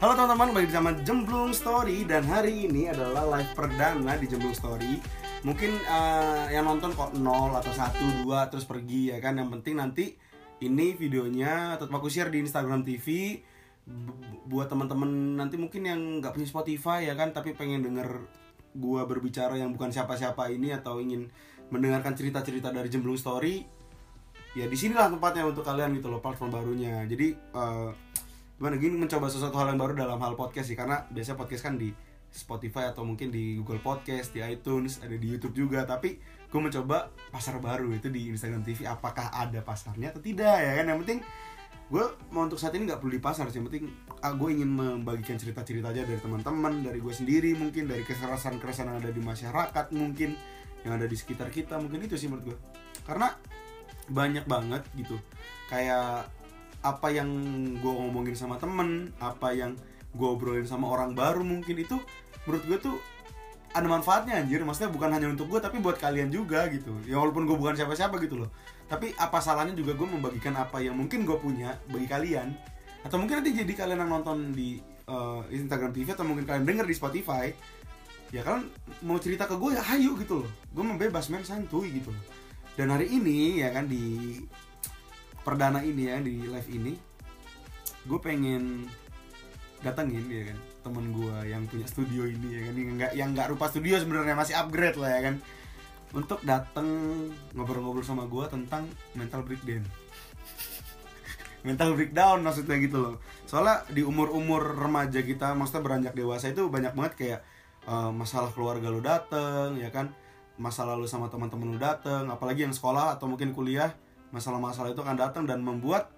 Halo teman-teman, balik sama Jemblung Story dan hari ini adalah live perdana di Jemblung Story. Mungkin eh, yang nonton kok 0 atau 1 2 terus pergi ya kan. Yang penting nanti ini videonya tetap aku share di Instagram TV buat teman-teman nanti mungkin yang nggak punya Spotify ya kan tapi pengen denger gua berbicara yang bukan siapa-siapa ini atau ingin mendengarkan cerita-cerita dari Jemblung Story ya di sinilah tempatnya untuk kalian gitu loh platform barunya jadi eh, gimana? Gini mencoba sesuatu hal yang baru dalam hal podcast sih karena biasanya podcast kan di Spotify atau mungkin di Google Podcast di iTunes ada di YouTube juga. Tapi gue mencoba pasar baru itu di Instagram TV apakah ada pasarnya atau tidak ya kan? Yang penting gue mau untuk saat ini nggak perlu di pasar sih. Yang penting ah, gue ingin membagikan cerita-cerita aja dari teman-teman dari gue sendiri mungkin dari keresahan-keresahan yang ada di masyarakat mungkin yang ada di sekitar kita mungkin itu sih menurut gue karena banyak banget gitu. Kayak apa yang gue ngomongin sama temen apa yang gue obrolin sama orang baru mungkin itu menurut gue tuh ada manfaatnya anjir. Maksudnya bukan hanya untuk gue tapi buat kalian juga gitu. Ya walaupun gue bukan siapa-siapa gitu loh. Tapi apa salahnya juga gue membagikan apa yang mungkin gue punya bagi kalian? Atau mungkin nanti jadi kalian yang nonton di eh, Instagram TV atau mungkin kalian denger di Spotify ya kalian mau cerita ke gue ya hayu gitu loh. Gue membebas men santuy gitu loh. Dan hari ini ya kan di perdana ini ya di live ini gue pengen datengin ya kan temen gue yang punya studio ini ya kan yang nggak yang nggak rupa studio sebenarnya masih upgrade lah ya kan untuk dateng ngobrol-ngobrol sama gue tentang mental breakdown. Mental breakdown maksudnya gitu loh. Soalnya di umur-umur remaja kita maksudnya beranjak dewasa itu banyak banget kayak eh, masalah keluarga lu dateng ya kan masa lalu sama teman-teman lu dateng apalagi yang sekolah atau mungkin kuliah masalah-masalah itu akan datang dan membuat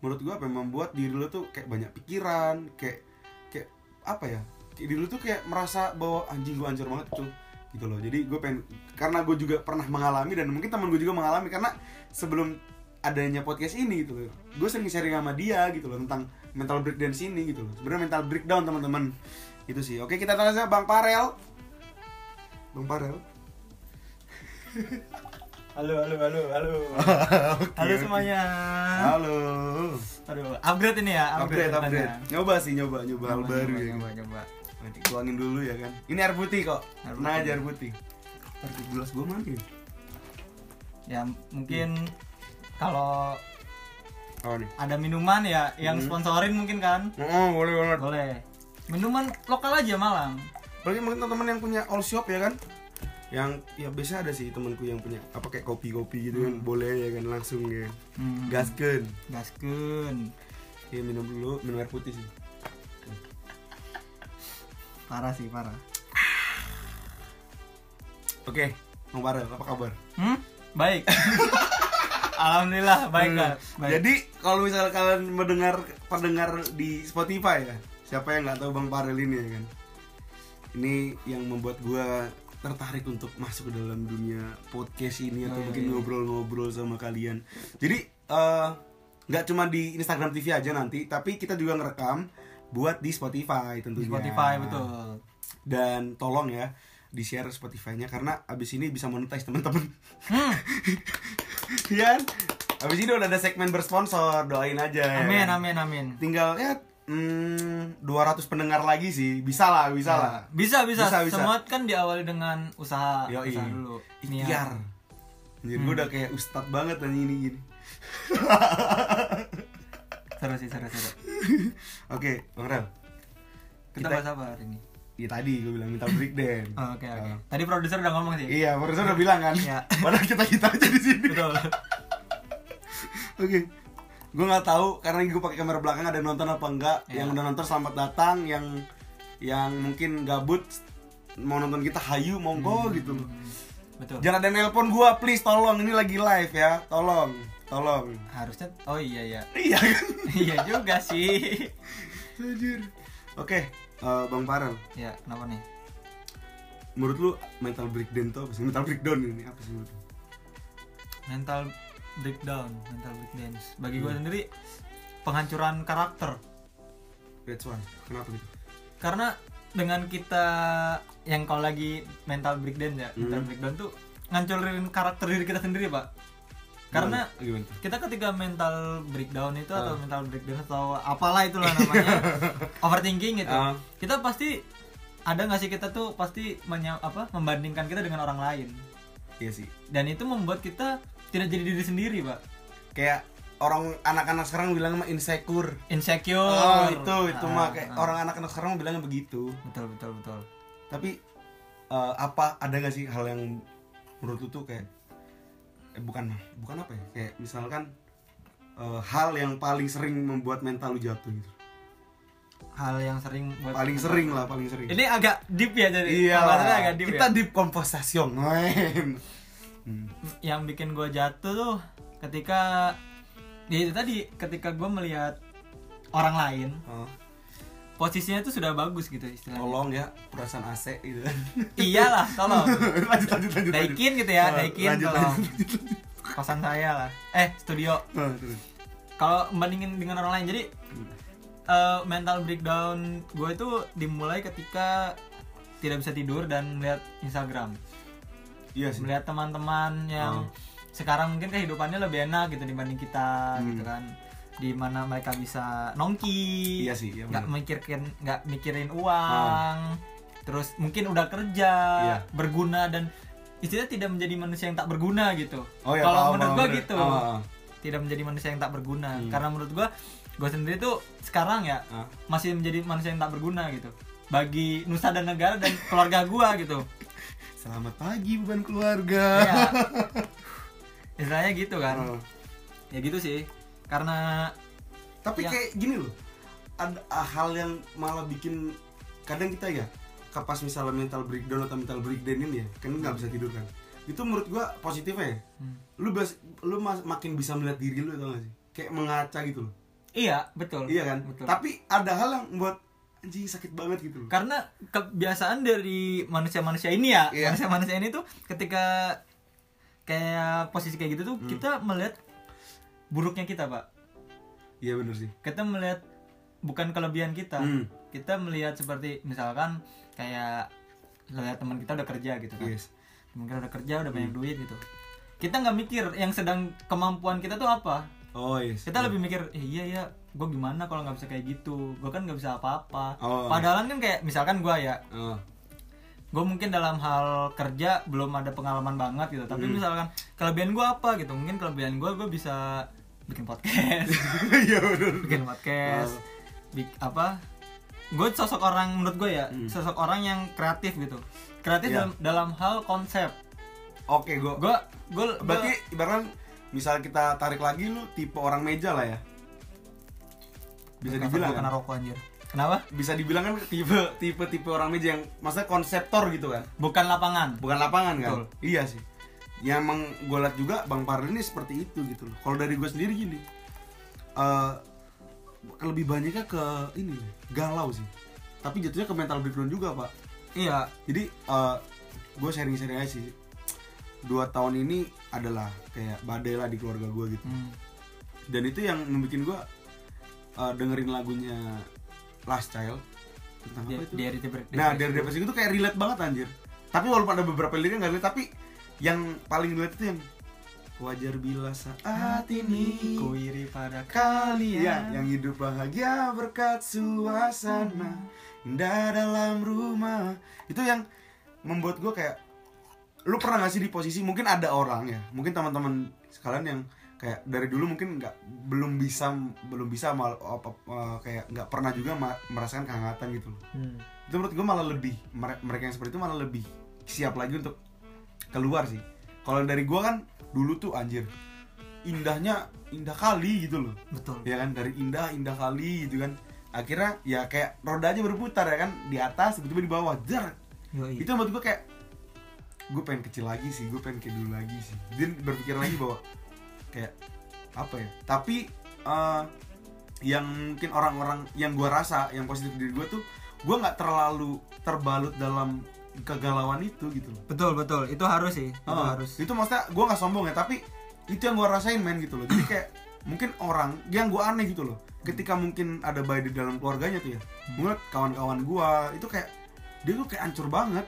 menurut gua apa ya, membuat diri lu tuh kayak banyak pikiran kayak kayak apa ya kayak diri lu tuh kayak merasa bahwa anjing gua hancur banget tuh gitu loh. Jadi gue pengen karena gue juga pernah mengalami dan mungkin teman gue juga mengalami karena sebelum adanya podcast ini gitu loh. Gue sering sharing sama dia gitu loh tentang mental breakdown sini gitu loh. Sebenarnya mental breakdown teman-teman. Itu sih. Oke kita tanya bang Parel. Bang Parel Halo, halo, halo, halo. Oke, halo semuanya. halo Aduh, upgrade ini ya, upgrade upgrade. upgrade nyoba sih nyoba nyoba hal baru nyoba, ya nyoba, nyoba. Nanti tuangin dulu ya kan ini air putih kok Air nah putih. aja air putih Air gelas gue mana ya? Ya, mungkin kalau Oh nih. ada minuman ya yang Hmm. sponsorin mungkin kan? Oh, boleh banget. Boleh. Minuman lokal aja Malang. Apalagi mungkin teman-teman yang punya all shop ya kan? Yang ya biasa ada sih temanku yang punya apa kayak kopi-kopi gitu kan, boleh ya kan langsung ya. Hmm. Gaskeun. Gaskeun. Ya minum dulu, minum air putih sih. Parah sih, parah. Oke, Bang Farel, apa kabar? Hmm? Baik. Alhamdulillah baik Hmm. kan. Baik. Jadi kalau misalnya kalian mendengar pendengar di Spotify ya, siapa yang nggak tahu Bang Farel ini ya kan? Ini yang membuat gua tertarik untuk masuk ke dalam dunia podcast ini atau Oh, iya, mungkin iya. ngobrol-ngobrol sama kalian. Jadi eh, nggak cuma di Instagram TV aja nanti, tapi kita juga ngerekam buat di Spotify di tentunya. Spotify betul. Dan tolong ya di share Spotify-nya karena abis ini bisa monetize teman-teman. Hmm. Iya. kan? Abis ini udah ada segmen bersponsor, doain aja. ya Amin, amin, amin. Tinggal ya hmm, 200 pendengar lagi sih, bisa lah, bisa lah. Ya, Bisa, bisa, Bisa, bisa. Semua kan diawali dengan usaha, Yoi. usaha dulu. Ikhtiar. Jadi gue udah kayak ustad banget tanya ini gini. Seru sih, seru, seru. Oke, Bang Rel. Kita, Kita- bahas apa hari ini? Iya tadi gue bilang minta breakdown. Oh, Oke, oke. Oh. Tadi produser udah ngomong sih. Iya, barusan udah bilang kan. Iya. Padahal kita kita aja di sini. Betul. Oke. Gue nggak tahu karena gue pakai kamera belakang ada yang nonton apa enggak. Iya. Yang udah nonton selamat datang, yang yang mungkin gabut mau nonton kita hayu monggo gitu. Hmm, Betul. Jangan ada nelpon gua, please tolong ini lagi live ya. Tolong, tolong. Harusnya oh iya ya. Iya kan? iya juga sih. Anjir. Oke, eh, Bang Farel, Ya, kenapa nih? menurut lu mental breakdown tuh apa sih? Mental breakdown ini apa sih menurut lu? Mental breakdown, mental breakdown. Bagi gue Hmm. sendiri penghancuran karakter. That's one. Kenapa gitu? Karena dengan kita yang kalau lagi mental breakdown ya, mental Hmm. breakdown tuh ngancurin karakter diri kita sendiri, Pak. Karena Gimana? kita ketika mental breakdown itu atau Ah. mental breakdown atau apalah itulah namanya overthinking gitu Ah. kita pasti ada nggak sih kita tuh pasti menya, apa membandingkan kita dengan orang lain Iya sih. dan itu membuat kita tidak jadi diri sendiri pak Kayak orang anak-anak sekarang bilang mah insecure. insecure Oh, itu itu Ah, mah kayak ah. orang anak-anak sekarang bilangnya begitu. betul betul betul Tapi eh, apa ada gak sih hal yang menurut lu tuh kayak eh, bukan bukan apa ya? Kayak misalkan eh, hal yang paling sering membuat mental lu jatuh gitu. hal yang sering buat Paling sering lah, paling sering. ini agak deep ya jadi iya. agak deep kita ya. deep conversation, men. Hmm. yang bikin gue jatuh tuh ketika ya itu tadi ketika gue melihat orang lain Oh, posisinya tuh sudah bagus gitu istilahnya. Tolong ya perasaan AC gitu. Iyalah tolong. Lanjut lanjut lanjut. Daikin gitu ya Daikin lanjut, tolong. lanjut, kosan saya lah. Eh studio. Oh, kalau bandingin dengan orang lain jadi eh, mental breakdown gue itu dimulai ketika tidak bisa tidur dan melihat Instagram Iya sih. melihat teman-teman yang Oh. sekarang mungkin kehidupannya lebih enak gitu dibanding kita Hmm. gitu kan di mana mereka bisa nongki Iya sih, iya nggak mikirin nggak mikirin uang terus mungkin udah kerja Iya. berguna dan istilahnya tidak menjadi manusia yang tak berguna gitu Oh ya, kalau menurut gua gitu ah. tidak menjadi manusia yang tak berguna Hmm. karena menurut gua gua sendiri tuh sekarang ya masih menjadi manusia yang tak berguna gitu bagi nusa dan negara dan keluarga gua gitu Selamat pagi bukan keluarga. ya istilahnya gitu kan Ah. ya gitu sih karena Tapi Ya. kayak gini loh. Ada ah, hal yang malah bikin kadang kita ya ke pas misalnya mental breakdown atau mental breakdown ini ya, kan nggak bisa tidur kan. Itu menurut gua positifnya ya. Hmm. Lu bas, lu mas- makin bisa melihat diri lu tau gak sih? Kayak mengaca gitu loh. iya betul Iya kan? betul Tapi ada hal yang buat anjing sakit banget gitu loh. karena kebiasaan dari manusia-manusia ini ya Iya. manusia-manusia ini tuh ketika kayak posisi kayak gitu tuh Hmm. kita melihat buruknya kita pak Iya bener sih. kita melihat bukan kelebihan kita Hmm. kita melihat seperti misalkan kayak lihat teman kita udah kerja gitu kan Yes. teman kita udah kerja udah Hmm. banyak duit gitu kita nggak mikir yang sedang kemampuan kita tuh apa Oh yes. kita lebih mikir eh, iya ya gue gimana kalau nggak bisa kayak gitu gue kan nggak bisa apa-apa Oh. padahal kan kayak misalkan gue ya Oh. gue mungkin dalam hal kerja belum ada pengalaman banget gitu tapi Hmm. misalkan kelebihan gue apa gitu mungkin kelebihan gue gue bisa bikin podcast Iya bener. bikin podcast Oh. bik- apa gue sosok orang menurut gue ya Hmm. sosok orang yang kreatif gitu kreatif Iya. dalam dalam hal konsep Oke, gua gue gue Berarti ibaratkan misal kita tarik lagi lu tipe orang meja lah ya. Bisa dibilang kena rokok anjir kenapa Bisa dibilang kan tipe tipe tipe orang meja yang maksudnya konseptor gitu kan. bukan lapangan Bukan lapangan kan? Betul. Iya sih. Ya emang gue liat juga Bang Parli ini seperti itu gitu loh. Kalau dari gue sendiri gini. eh lebih banyaknya ke ini galau sih. Tapi jatuhnya ke mental breakdown juga, Pak. iya Jadi gue sharing-sharing aja sih. Dua tahun ini adalah kayak badai lah di keluarga gue gitu. Hmm. Dan itu yang membuat gue uh, dengerin lagunya Last Child tentang Di- apa itu? dari. Nah dari depresi itu kayak relate banget anjir. Tapi walaupun ada beberapa liriknya nggak relate, tapi yang paling relate itu yang wajar bila saat ini ku iri pada kalian kalian yang hidup bahagia berkat suasana indah dalam rumah itu yang membuat gue kayak lu pernah gak sih di posisi mungkin ada orang ya mungkin teman-teman sekalian yang kayak dari dulu mungkin nggak belum bisa belum bisa mal apa eh, kayak nggak pernah juga merasakan kehangatan gitu loh. Hmm. itu menurut gue malah lebih mere- mereka yang seperti itu malah lebih siap lagi untuk keluar sih. Kalau dari gue kan dulu tuh anjir indahnya indah kali gitu loh. Betul. Ya kan dari indah indah kali gitu kan. Akhirnya ya kayak rodanya berputar ya kan di atas tiba-tiba di bawah jar itu menurut gue kayak gue pengen kecil lagi sih gue pengen kayak dulu lagi sih. Dan berpikir lagi bahwa kayak apa ya tapi eh, yang mungkin orang-orang yang gue rasa yang positif diri gue tuh gue nggak terlalu terbalut dalam kegalauan itu gitu loh. Betul betul. Itu harus sih itu Oh, harus. itu maksudnya gue nggak sombong ya tapi itu yang gue rasain men gitu loh. Jadi kayak mungkin orang yang gue aneh gitu loh. Ketika mungkin ada bayi di dalam keluarganya tuh ya mungkin kawan-kawan gue itu kayak dia tuh kayak hancur banget.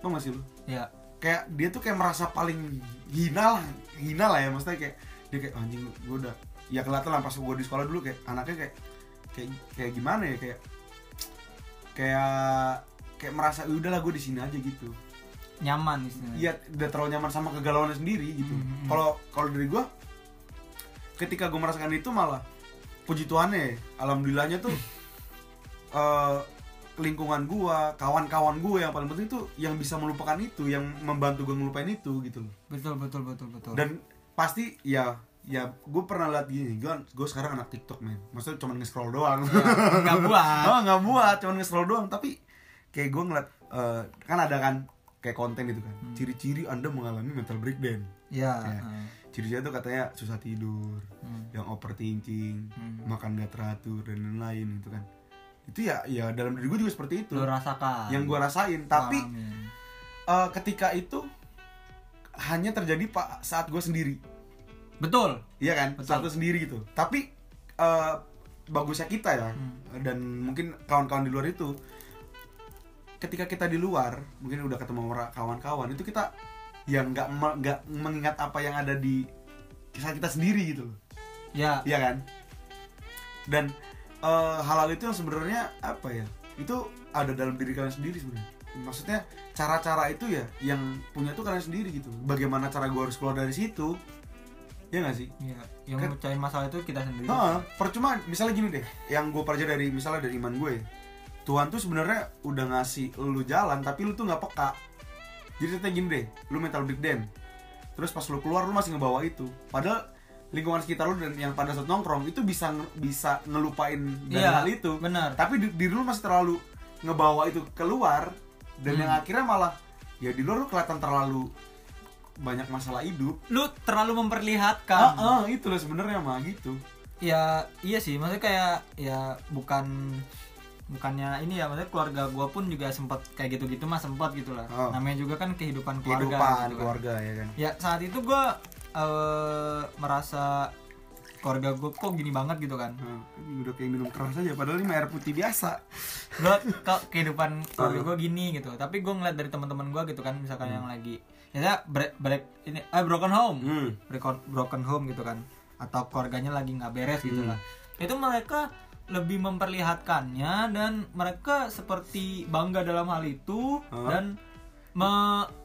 Tau gak sih lu? Ya. Kayak dia tuh kayak merasa paling hina lah hina lah ya maksudnya kayak dia kayak anjing gue udah ya kelihatan lah pas gue di sekolah dulu kayak anaknya kayak kayak kayak gimana ya kayak kayak kayak merasa "Ya udahlah gue di sini aja gitu nyaman istilahnya Iya, udah terlalu nyaman sama kegalauannya sendiri gitu. Hmm. Kalau kalau dari gua ketika gue merasakan itu malah puji Tuhannya, alhamdulillahnya tuh eh, lingkungan gua, kawan-kawan gue yang paling penting tuh yang bisa melupakan itu, yang membantu gue ngelupain itu gitu loh. Betul betul betul betul Dan pasti ya ya gue pernah lihat gini, gue gue sekarang anak TikTok men, maksudnya cuma nge-scroll doang. Ya, nggak buat oh nggak buat, cuma nge-scroll doang, tapi kayak gue ngeliat eh, kan ada kan kayak konten gitu kan, ciri-ciri anda mengalami mental breakdown. ya Ya. heeh. Ciri-cirinya tuh katanya susah tidur, Hmm. yang overthinking, Hmm. makan gak teratur dan lain-lain gitu kan. Itu ya ya dalam diri gue juga seperti itu. lu rasakan Yang gue rasain, tapi eh, ketika itu hanya terjadi pak saat gue sendiri, betul iya kan? Betul. Saat gue sendiri gitu. Tapi eh, bagusnya kita ya Hmm. dan mungkin kawan-kawan di luar itu ketika kita di luar mungkin udah ketemu kawan-kawan itu kita yang nggak me- nggak mengingat apa yang ada di kisah kita sendiri gitu loh ya Iya kan? Dan eh, hal-hal itu yang sebenarnya apa ya? Itu ada dalam diri kalian sendiri sebenarnya. Maksudnya cara-cara itu ya yang punya tuh kalian sendiri gitu. Bagaimana cara gue harus keluar dari situ? Ya nggak sih? ya yang Kan- mecahin masalah itu kita sendiri Heeh, percuma misalnya gini deh, yang gue pelajari dari misalnya dari iman gue. Tuhan tuh sebenarnya udah ngasih lu jalan tapi lu tuh nggak peka. Jadi ceritanya gini deh, lu mental breakdown. Terus pas lu keluar lu masih ngebawa itu. Padahal lingkungan sekitar lu dan yang pada saat nongkrong itu bisa bisa ngelupain dari Iya, hal itu. benar Tapi di, diri lu masih terlalu ngebawa itu keluar dan Hmm. yang akhirnya malah ya di luar lu kelihatan terlalu banyak masalah hidup. lu terlalu memperlihatkan Ah, ah, itu loh sebenarnya mah gitu. ya iya sih maksudnya kayak ya bukan bukannya ini ya maksudnya keluarga gua pun juga sempat kayak gitu-gitu mah sempat gitu lah Oh. namanya juga kan kehidupan keluarga Kehidupan gitu kan. keluarga ya kan. ya saat itu gua eh, merasa keluarga gua kok gini banget gitu kan Nah, ini udah kayak minum keras aja padahal ini air putih biasa. gua kok kehidupan keluarga Uh. gua gini gitu tapi gua ngeliat dari teman-teman gua gitu kan misalkan Hmm. yang lagi ya break, break ini eh broken home Hmm. Broken- broken home gitu kan atau keluarganya lagi nggak beres gitu Hmm. lah itu mereka lebih memperlihatkannya dan mereka seperti bangga dalam hal itu Huh? dan me,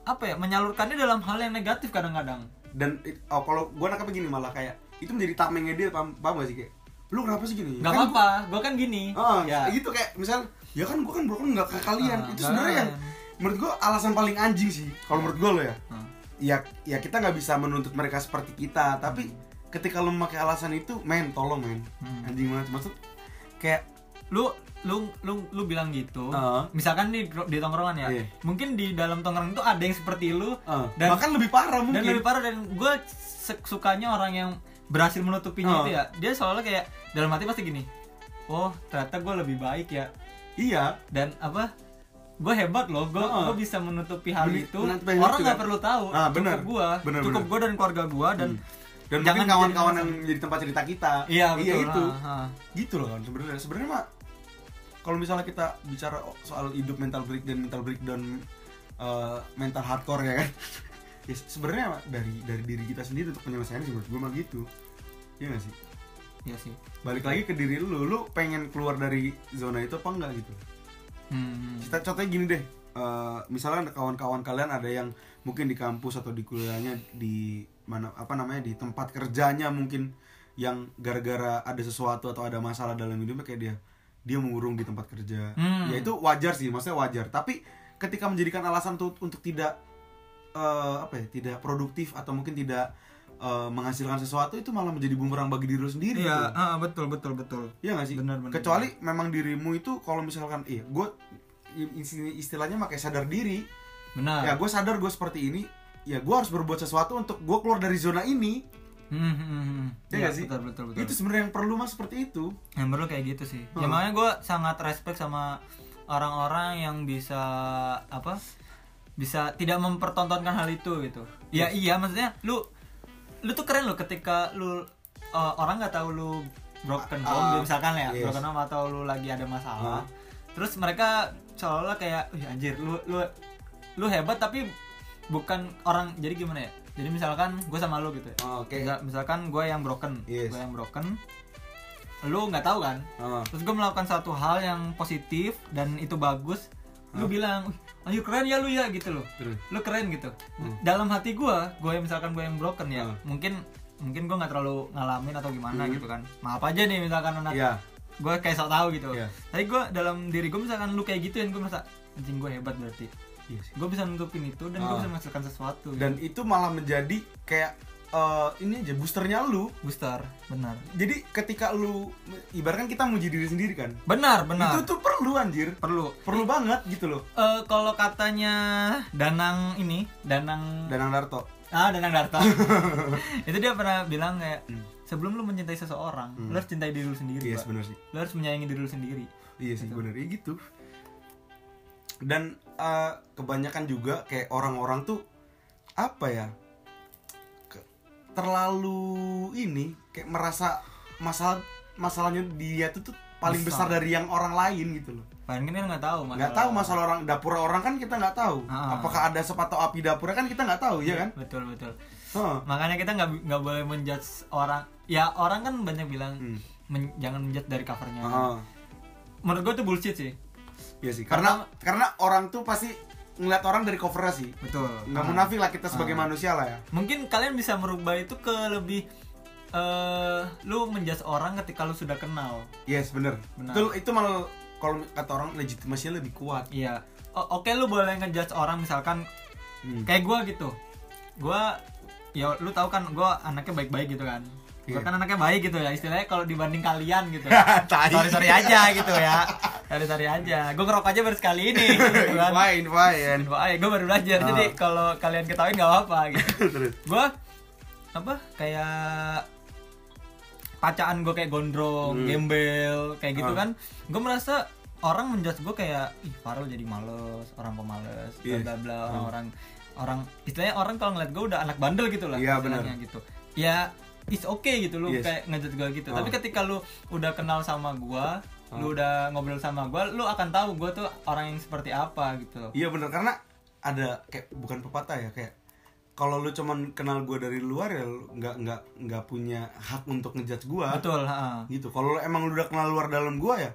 apa ya menyalurkannya dalam hal yang negatif kadang-kadang Dan oh, kalau gua nangkapnya gini malah kayak itu menjadi tamengnya dia paham, paham gak sih kayak lu kenapa sih gini? nggak Kan apa-apa gue kan gini Ah, ya gitu kayak misal ya kan gua kan broken nggak ke kalian. Ah, itu sebenarnya yang kalian. menurut gua alasan paling anjing sih. Kalau menurut gua lo ya. Hmm. Ya ya kita nggak bisa menuntut mereka seperti kita, tapi ketika lu memakai alasan itu, men tolong men. Hmm. Anjing banget maksud kayak lu lu lu lu bilang gitu Ah. misalkan di di tongkrongan ya Iya. mungkin di dalam tongkrongan itu ada yang seperti lu ah, Dan- bahkan lebih parah mungkin. dan lebih parah dan gue sukanya orang yang berhasil menutupinya Oh. itu ya dia selalu kayak dalam hati pasti gini oh ternyata gue lebih baik ya Iya. dan apa gue hebat loh gue Oh. bisa menutupi hal itu orang nggak kan. perlu tahu Ah, cukup benar. gue cukup gue dan keluarga gue dan Dan Jangan kawan-kawan yang jadi tempat cerita kita. iya betul itu. ah, ah. gitu loh kan sebenarnya sebenarnya mah kalau misalnya kita bicara soal hidup mental breakdown mental breakdown eh, mental hardcore ya kan ya sebenarnya dari dari diri kita sendiri untuk penyelesaiannya sih menurut gue mah gitu. Iya gak sih? Iya sih. Balik lagi ke diri lu lu pengen keluar dari zona itu apa enggak gitu? Hmm. kita contohnya gini deh eh, misalnya kawan-kawan kalian ada yang mungkin di kampus atau di kuliahnya di mana apa namanya di tempat kerjanya mungkin yang gara-gara ada sesuatu atau ada masalah dalam hidupnya kayak dia dia mengurung di tempat kerja. Hmm. ya itu wajar sih maksudnya wajar. Tapi ketika menjadikan alasan tuh untuk tidak eh, apa ya tidak produktif atau mungkin tidak eh, menghasilkan sesuatu itu malah menjadi bumerang bagi diri lu sendiri iya tuh. ah, betul betul betul Iya gak sih? Benar, benar. Kecuali memang dirimu itu kalau misalkan iya, gue istilahnya pakai sadar diri. benar Ya gue sadar gue seperti ini. Ya gue harus berbuat sesuatu untuk gue keluar dari zona ini. Hmm, hmm, hmm, nggak sih? betul betul betul Itu sebenarnya yang perlu mas seperti itu. yang perlu kayak gitu sih ya Hmm. makanya gue sangat respect sama orang-orang yang bisa apa bisa tidak mempertontonkan hal itu gitu ya iya maksudnya lu lu tuh keren loh ketika lu uh, orang nggak tahu lu broken home Ah, misalkan ya yes. broken home atau lu lagi ada masalah Ah. terus mereka seolah-olah kayak Wih, anjir lu lu lu hebat tapi bukan orang jadi gimana ya jadi misalkan gue sama lu gitu ya Oh, Oke. Misal- misalkan gue yang broken Yes. gue yang broken lu nggak tahu kan Oh. terus gue melakukan satu hal yang positif dan itu bagus lu bilang "Wih, anjir keren ya lu ya gitu loh Terus. lu keren gitu dalam hati gue gue yang misalkan gue yang broken ya Hmm. mungkin mungkin gue nggak terlalu ngalamin atau gimana gitu kan maaf aja nih misalkan anak Iya. gue kayak sok tahu gitu Iya. tapi gue dalam diri gue misalkan lu kayak gituin gue merasa anjing gue hebat berarti Iya sih. gue bisa nutupin itu dan gue Ah. bisa menghasilkan sesuatu Dan itu malah menjadi kayak eh, ini aja boosternya lu. booster benar Jadi ketika lu ibaratkan kita muji diri sendiri kan. benar benar Itu tuh perlu anjir. perlu Perlu banget gitu loh. Eh, kalau katanya Danang ini Danang Danang Darto. ah Danang Darto itu dia pernah bilang kayak Hmm. sebelum lu mencintai seseorang lu harus cintai diri lu sendiri Iya Pak. benar sih. lu harus menyayangi diri lu sendiri Iya sih bener ya gitu. Dan eh, kebanyakan juga kayak orang-orang tuh apa ya? Terlalu ini kayak merasa masalah masalahnya dia tuh tuh paling besar, Besar. dari yang orang lain gitu loh. Padahal kan nggak tahu Nggak tahu masalah orang dapur orang kan kita nggak tahu. Ah. Apakah ada sepatu api dapurnya kan kita nggak tahu ya kan? betul betul Heeh. makanya kita nggak nggak boleh menjudge orang ya orang kan banyak bilang Hmm. men- jangan menjudge dari covernya Heeh. menurut gue itu bullshit sih Iya sih. Karena karena orang tuh pasti ngeliat orang dari covernya sih. betul Nggak Ah. munafik lah kita sebagai Ah. manusia lah ya. mungkin kalian bisa merubah itu ke lebih eh lu menjudge orang ketika lu sudah kenal Yes, bener. Benar. Itu itu malah kalau kata orang legitimasinya lebih kuat. iya O- oke lu boleh ngejudge orang misalkan Hmm. kayak gua gitu gua ya lu tahu kan gua anaknya baik-baik gitu kan gua Iya. kan anaknya baik gitu ya istilahnya kalau dibanding kalian gitu sorry sorry aja gitu ya sorry sorry aja gua ngerokok aja baru sekali ini gitu kan fine, fine. Wah, gue baru belajar jadi Ah. kalau kalian ketahui nggak apa-apa gitu Terus. gue apa kayak pacaan gue kayak gondrong, Hmm. gembel, kayak gitu Ah. kan. Gue merasa orang menjudge gue kayak ih Farel jadi males, orang pemales, bla Yes. bla bla, Ah. orang-orang orang istilahnya orang kalau ngeliat gue udah anak bandel gitu lah Iya, istilahnya benar. gitu. Ya it's okay gitu lu Yes. kayak ngejudge gue gitu. Ah. Tapi ketika lu udah kenal sama gue, lu udah ngobrol sama gue, lu akan tahu gue tuh orang yang seperti apa gitu. Iya bener karena ada kayak bukan pepatah ya kayak kalau lu cuman kenal gue dari luar ya lu nggak nggak nggak punya hak untuk ngejudge gue Betul, ha. gitu kalau lu emang lu udah kenal luar dalam gue ya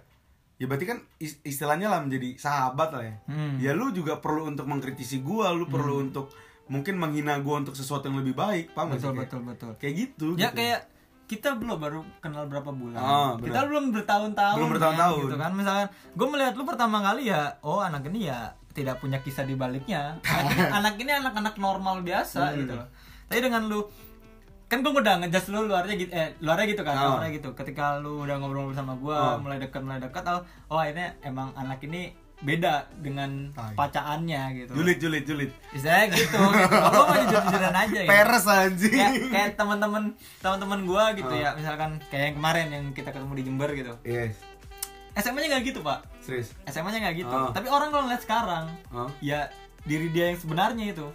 ya berarti kan is- istilahnya lah menjadi sahabat lah ya Hmm. ya lu juga perlu untuk mengkritisi gue lu perlu untuk mungkin menghina gue untuk sesuatu yang lebih baik paham sih? betul Kayak- betul betul kayak gitu ya gitu. kayak kita belum baru kenal berapa bulan Ah, benar. kita belum bertahun-tahun Belum men, bertahun-tahun. gitu kan misalkan gue melihat lu pertama kali ya oh anak ini ya tidak punya kisah di baliknya anak ini anak ini anak-anak normal biasa Hmm. gitu loh tapi dengan lu kan gue udah ngejudge lu luarnya gitu eh luarnya gitu kan Ah. luarnya gitu ketika lu udah ngobrol sama gue Ah. mulai dekat mulai dekat oh oh akhirnya emang anak ini beda dengan Tai. pacaannya gitu. Julid julid julid. Istilahnya gitu, gitu. Gue mau jujur-jujuran aja gitu. Peres anjing. Kayak kayak teman-teman teman-teman gua gitu ya. Misalkan kayak yang kemarin yang kita ketemu di Jember gitu. Yes. SMA-nya nggak gitu pak. Serius? SMA-nya nggak gitu. Ah. tapi orang kalau ngeliat sekarang Hah? ya diri dia yang sebenarnya itu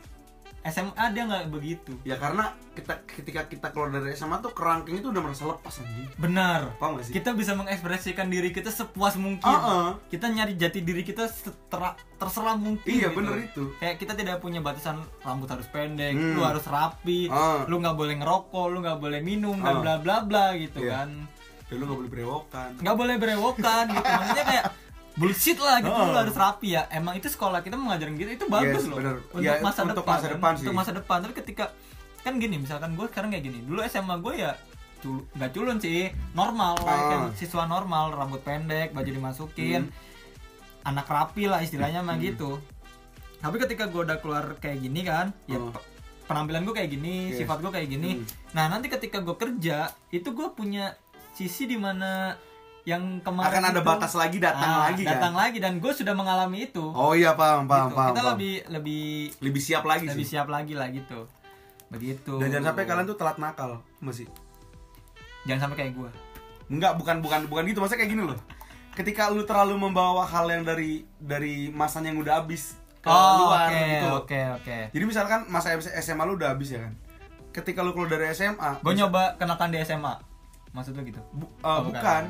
SMA dia nggak begitu ya karena kita ketika kita keluar dari SMA tuh kerangkeng itu udah merasa lepas anjing benar paham gak sih kita bisa mengekspresikan diri kita sepuas mungkin Ah, ah. kita nyari jati diri kita setera, terserah mungkin Iya, gitu. bener itu. kayak kita tidak punya batasan rambut harus pendek Hmm. lu harus rapi Ah. lu nggak boleh ngerokok lu nggak boleh minum dan bla bla bla gitu Iya. kan ya lu gak boleh berewokan nggak boleh berewokan gitu maksudnya kayak bullshit lah gitu Oh. lu harus rapi ya emang itu sekolah kita mengajarin gitu itu bagus Yes, loh bener. untuk Ya, masa untuk depan masa kan? depan sih. untuk masa depan tapi ketika kan gini misalkan gue sekarang kayak gini dulu SMA gue ya cul- nggak culun sih normal Ah. kan siswa normal rambut pendek baju dimasukin anak rapi lah istilahnya mah gitu tapi ketika gue udah keluar kayak gini kan ya Oh. pe- penampilan gue kayak gini Yes. sifat gue kayak gini Hmm. nah nanti ketika gue kerja itu gue punya sisi di mana yang kemarin akan ada itu- batas lagi datang Ah, lagi kan datang lagi dan gue sudah mengalami itu oh iya paham paham Gitu. paham kita paham. lebih lebih lebih siap lagi lebih sih siap lagi lah gitu begitu dan jangan sampai kalian tuh telat nakal masih jangan sampai kayak gue Enggak, bukan bukan bukan gitu. Maksudnya kayak gini loh. Ketika lu terlalu membawa hal yang dari dari masanya yang udah habis ke oh luar oke gitu oke oke Jadi misalkan masa SMA lu udah habis ya kan. Ketika lu keluar dari SMA, gue nyoba kenakan di SMA maksud lu gitu Bu- uh, bukan.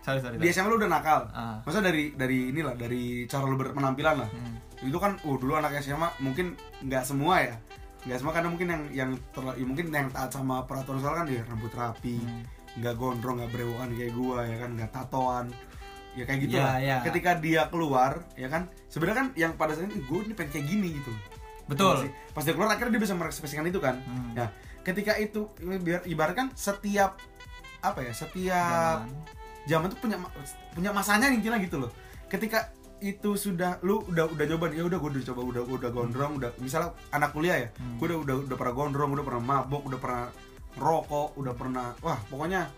sorry sorry, Di sorry. SMA lu udah nakal. Ah. Masa dari dari inilah dari cara lu berpenampilan lah. Hmm. Itu kan oh dulu anak SMA mungkin nggak semua ya. Nggak semua karena mungkin yang yang terla- ya mungkin yang taat sama peraturan soal kan dia rambut rapi, Hmm. nggak gondrong, nggak berewokan kayak gua ya kan, nggak tatoan. Ya kayak gitu Ya, lah. ya. Ketika dia keluar, ya kan, sebenarnya kan yang pada saat itu gue ini pengen kayak gini gitu. betul Iya? Pas dia keluar akhirnya dia bisa mengekspresikan itu kan. Hmm. Nah, ketika itu biar ibaratkan setiap apa ya? Setiap Jangan. zaman tuh punya punya masanya intinya gitu loh. Ketika itu sudah lu udah udah coba ya udah gue udah coba udah udah gondrong udah misalnya anak kuliah ya Hmm. gue udah udah udah pernah gondrong udah pernah mabok udah pernah rokok udah pernah wah pokoknya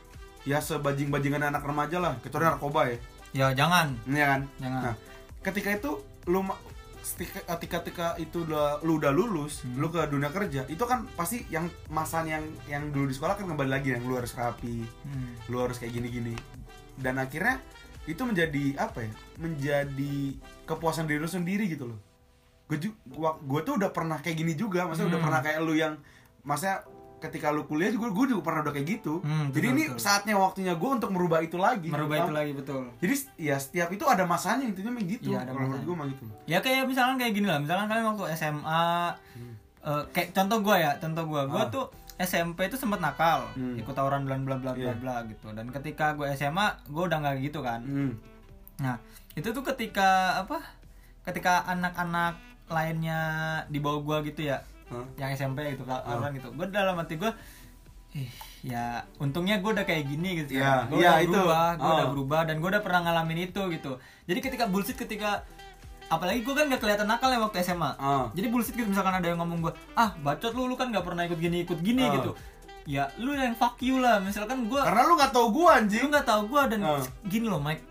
ya sebajing bajingan anak remaja lah kecuali narkoba ya ya jangan Iya kan jangan Nah, ketika itu lu ketika ketika itu udah lu udah lulus, Hmm. lu ke dunia kerja, itu kan pasti yang masanya yang yang dulu di sekolah kan kembali lagi yang lu harus rapi, Hmm. lu harus kayak gini-gini. Dan akhirnya itu menjadi apa ya? Menjadi kepuasan diri lu sendiri gitu loh. Gue gue tuh udah pernah kayak gini juga, maksudnya udah Hmm. pernah kayak lu yang maksudnya ketika lu kuliah juga gue juga pernah udah kayak gitu. Hmm, Jadi betul, ini betul. saatnya waktunya gue untuk merubah itu lagi. merubah Paham? itu lagi betul Jadi ya setiap itu ada masanya intinya memang gitu. Iya, ada Kalau menurut gue mah gitu. ya kayak misalkan kayak gini lah misalkan kalian waktu SMA eh, kayak contoh gue ya contoh gue gue Hmm. Ah. tuh SMP itu sempet nakal Hmm. ikut tawuran bla bla bla bla Iya. bla gitu dan ketika gue SMA gue udah nggak gitu kan Hmm. nah itu tuh ketika apa ketika anak-anak lainnya di bawah gue gitu ya Hah? yang SMP gitu Ah. tawuran gitu gue dalam hati gue ih ya untungnya gue udah kayak gini gitu Iya, gue iya, udah itu. berubah gue udah Oh. berubah dan gue udah pernah ngalamin itu gitu jadi ketika bullshit ketika apalagi gue kan gak kelihatan nakal ya waktu SMA Ah. jadi bullshit gitu misalkan ada yang ngomong gue ah bacot lu lu kan gak pernah ikut gini ikut gini Ah. gitu ya lu yang fuck you lah misalkan gue Karena lu nggak tahu gue lu anjing. nggak tahu gue dan Ah. gini loh Mike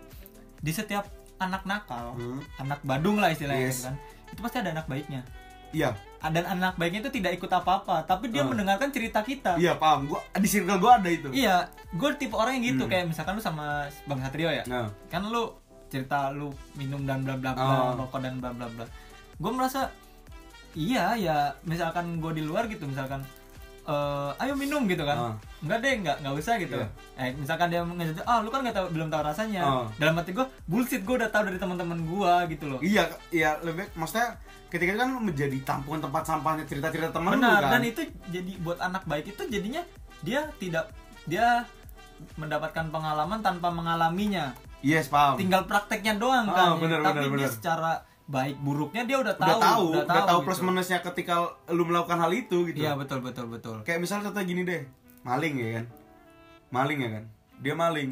di setiap anak nakal Hmm. anak Badung lah istilahnya Yes. gitu kan itu pasti ada anak baiknya Iya, dan anak baiknya itu tidak ikut apa-apa tapi dia Ah. mendengarkan cerita kita iya paham. Gua di circle gue ada itu. Iya, gue tipe orang yang gitu Hmm. kayak misalkan lu sama Bang Satrio ya, Nah, kan lu cerita lu minum dan bla bla bla, Oh. rokok dan bla bla bla. Gue merasa iya ya, misalkan gue di luar gitu, misalkan eh ayo minum gitu kan, Ah. enggak deh, enggak enggak usah gitu. Iya. Eh misalkan dia ngejatuh, ah lu kan nggak tahu belum tahu rasanya. Ah. Dalam hati gue bullshit gue udah tahu dari teman-teman gue gitu loh. iya, iya lebih maksudnya ketika itu kan menjadi tampungan tempat sampahnya cerita-cerita temen lu Benar, kan. dan itu jadi buat anak baik itu jadinya dia tidak dia mendapatkan pengalaman tanpa mengalaminya. Yes, paham. tinggal prakteknya doang Ah, kan ya. bener, tapi bener, dia bener. secara baik buruknya dia udah tahu udah tahu, udah tahu gitu. plus minusnya ketika lu melakukan hal itu gitu. iya betul betul betul Kayak misalnya contoh gini deh, maling ya kan, maling ya kan, dia maling,